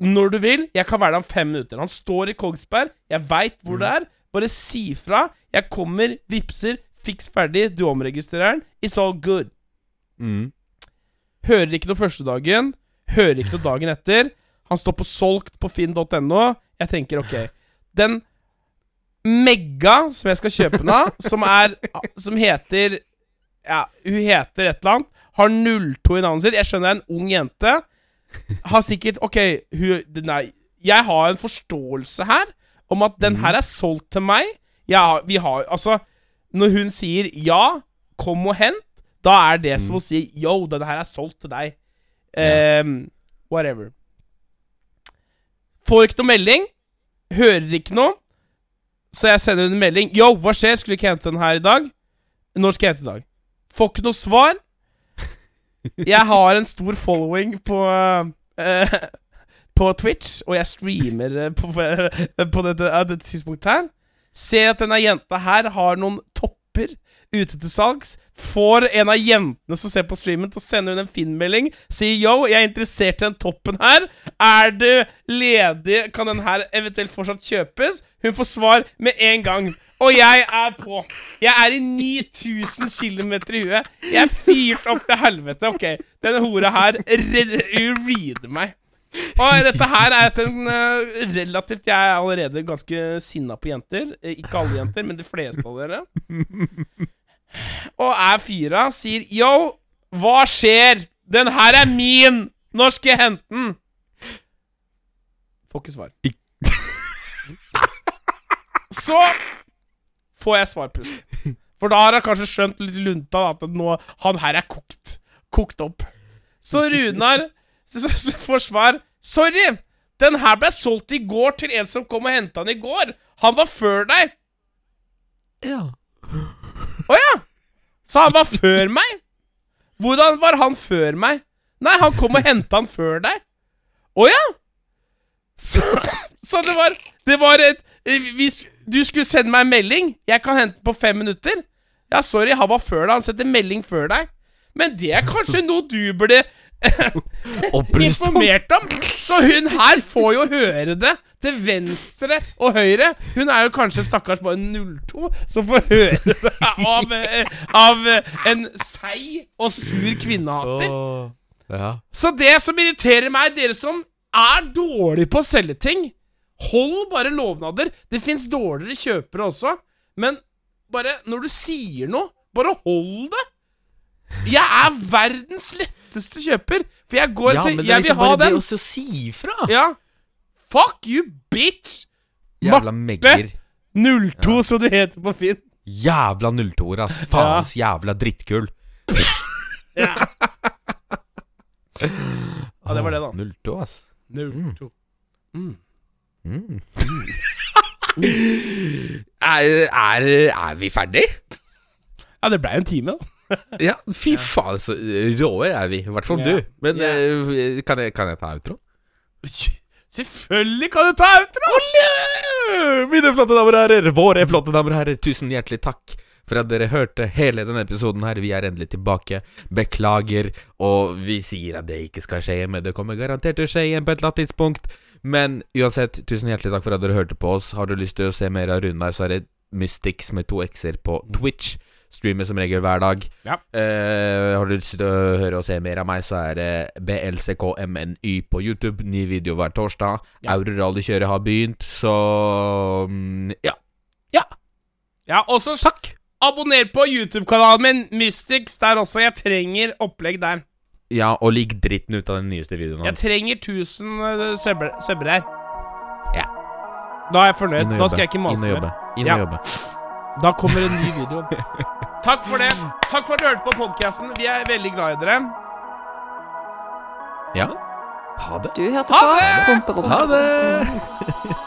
Når du vil. Jeg kan være der om fem minutter. Han står i Kongsberg. Jeg veit hvor det er. Bare si fra. Jeg kommer, vipser, fiks ferdig. Du omregistrerer den. It's all good. Mm. Hører ikke noe første dagen. Hører ikke noe dagen etter. Han står på solgt på finn.no. Jeg tenker ok Den Megga som jeg skal kjøpe den av, som er Som heter Ja, hun heter et eller annet. Har 02 i navnet sitt. Jeg skjønner det er en ung jente. Har sikkert Ok, hun den er, Jeg har en forståelse her om at den her er solgt til meg. Ja, vi har Altså, når hun sier ja, kom og hent, da er det som å si yo, denne her er solgt til deg. Ehm, whatever. Får ikke noe melding. Hører ikke noe. Så jeg sender en melding. Yo, hva skjer? Skulle ikke hente den her i dag? Når skal jeg hente i dag? Får ikke noe svar. Jeg har en stor following på uh, På Twitch, og jeg streamer eh, på, på dette, dette tidspunktet her. Ser at denne jenta her har noen topper ute til salgs. Får en av jentene som ser på streamen, til å sende hun en Finn-melding. Sier yo, jeg er interessert i den toppen her. Er du ledig? Kan den her eventuelt fortsatt kjøpes? Hun får svar med en gang. Og jeg er på. Jeg er i 9000 km i huet. Jeg er fyrt opp til helvete. Ok, denne hora her reader meg. Og dette her er etter en uh, relativt Jeg er allerede ganske sinna på jenter. Eh, Ikke alle jenter, men de fleste av dere. Og er fyra, sier yo, hva skjer? Den her er min! Når skal jeg hente den? Får ikke svar. Så får jeg svar plutselig. For da har han kanskje skjønt litt lunta at nå, han her er kokt. Kokt opp. Så Runar så, så, så får svar Sorry! Den her ble solgt i går til en som kom og henta den i går. Han var før deg. Ja. Å ja! Så han var før meg? Hvordan var han før meg? Nei, han kom og henta han før deg. Å ja! Så, så det var Det var et eh, hvis, Du skulle sende meg en melding. Jeg kan hente den på fem minutter. Ja, sorry, han var før deg. Han sendte melding før deg. Men det er kanskje noe du burde. informert om. Så hun her får jo høre det til venstre og høyre. Hun er jo kanskje stakkars bare 02 som får høre det av, eh, av eh, en seig og sur kvinnehater. Ja. Så det som irriterer meg, dere som er dårlige på å selge ting Hold bare lovnader. Det fins dårligere kjøpere også, men bare når du sier noe, bare hold det. Jeg er verdens letteste kjøper, for jeg går og ja, sier men det er Jeg vil liksom ha bare det å si ifra. Ja. Fuck you, bitch! Jævla megger. 02, som du heter på Finn. Jævla 02-er, ass. Faens jævla drittkull. Ja. ja, det var det, da. 02, ass. 02. Mm. er, er, er vi ferdig? Ja, det blei en time, da. Ja, fy faen, så råe er vi. I hvert fall Ja. du. Men Ja. eh, kan, jeg, kan jeg ta outro? Selvfølgelig kan du ta outro! Mine flotte damer og herrer, våre flotte damer og herrer, tusen hjertelig takk for at dere hørte hele denne episoden her. Vi er endelig tilbake. Beklager. Og vi sier at det ikke skal skje, men det kommer garantert til å skje igjen på et eller annet tidspunkt. Men uansett, tusen hjertelig takk for at dere hørte på oss. Har du lyst til å se mer av Runar, så er det Mystics med to x-er på Twitch. Streamer som regel hver dag. Ja. Eh, har du lyst til å høre og se mer av meg, så er det BLCKMNY på YouTube. Ny video hver torsdag. Ja. Eurorallykjøret har begynt, så mm, ja. Ja, og så abonner på YouTube-kanalen min, Mystics, der også. Jeg trenger opplegg der. Ja, og lik dritten ut av den nyeste videoen Jeg trenger 1000 søbber subber subber her. Ja. Da er jeg fornøyd. Da skal jeg ikke mase Inn og mer. jobbe. Inn og jobbe. Da kommer en ny video. Takk for det. Takk for at du hørte på podkasten. Vi er veldig glad i dere. Ja. Ha det. Du hørte Ha på det! Promperommet. Ha det!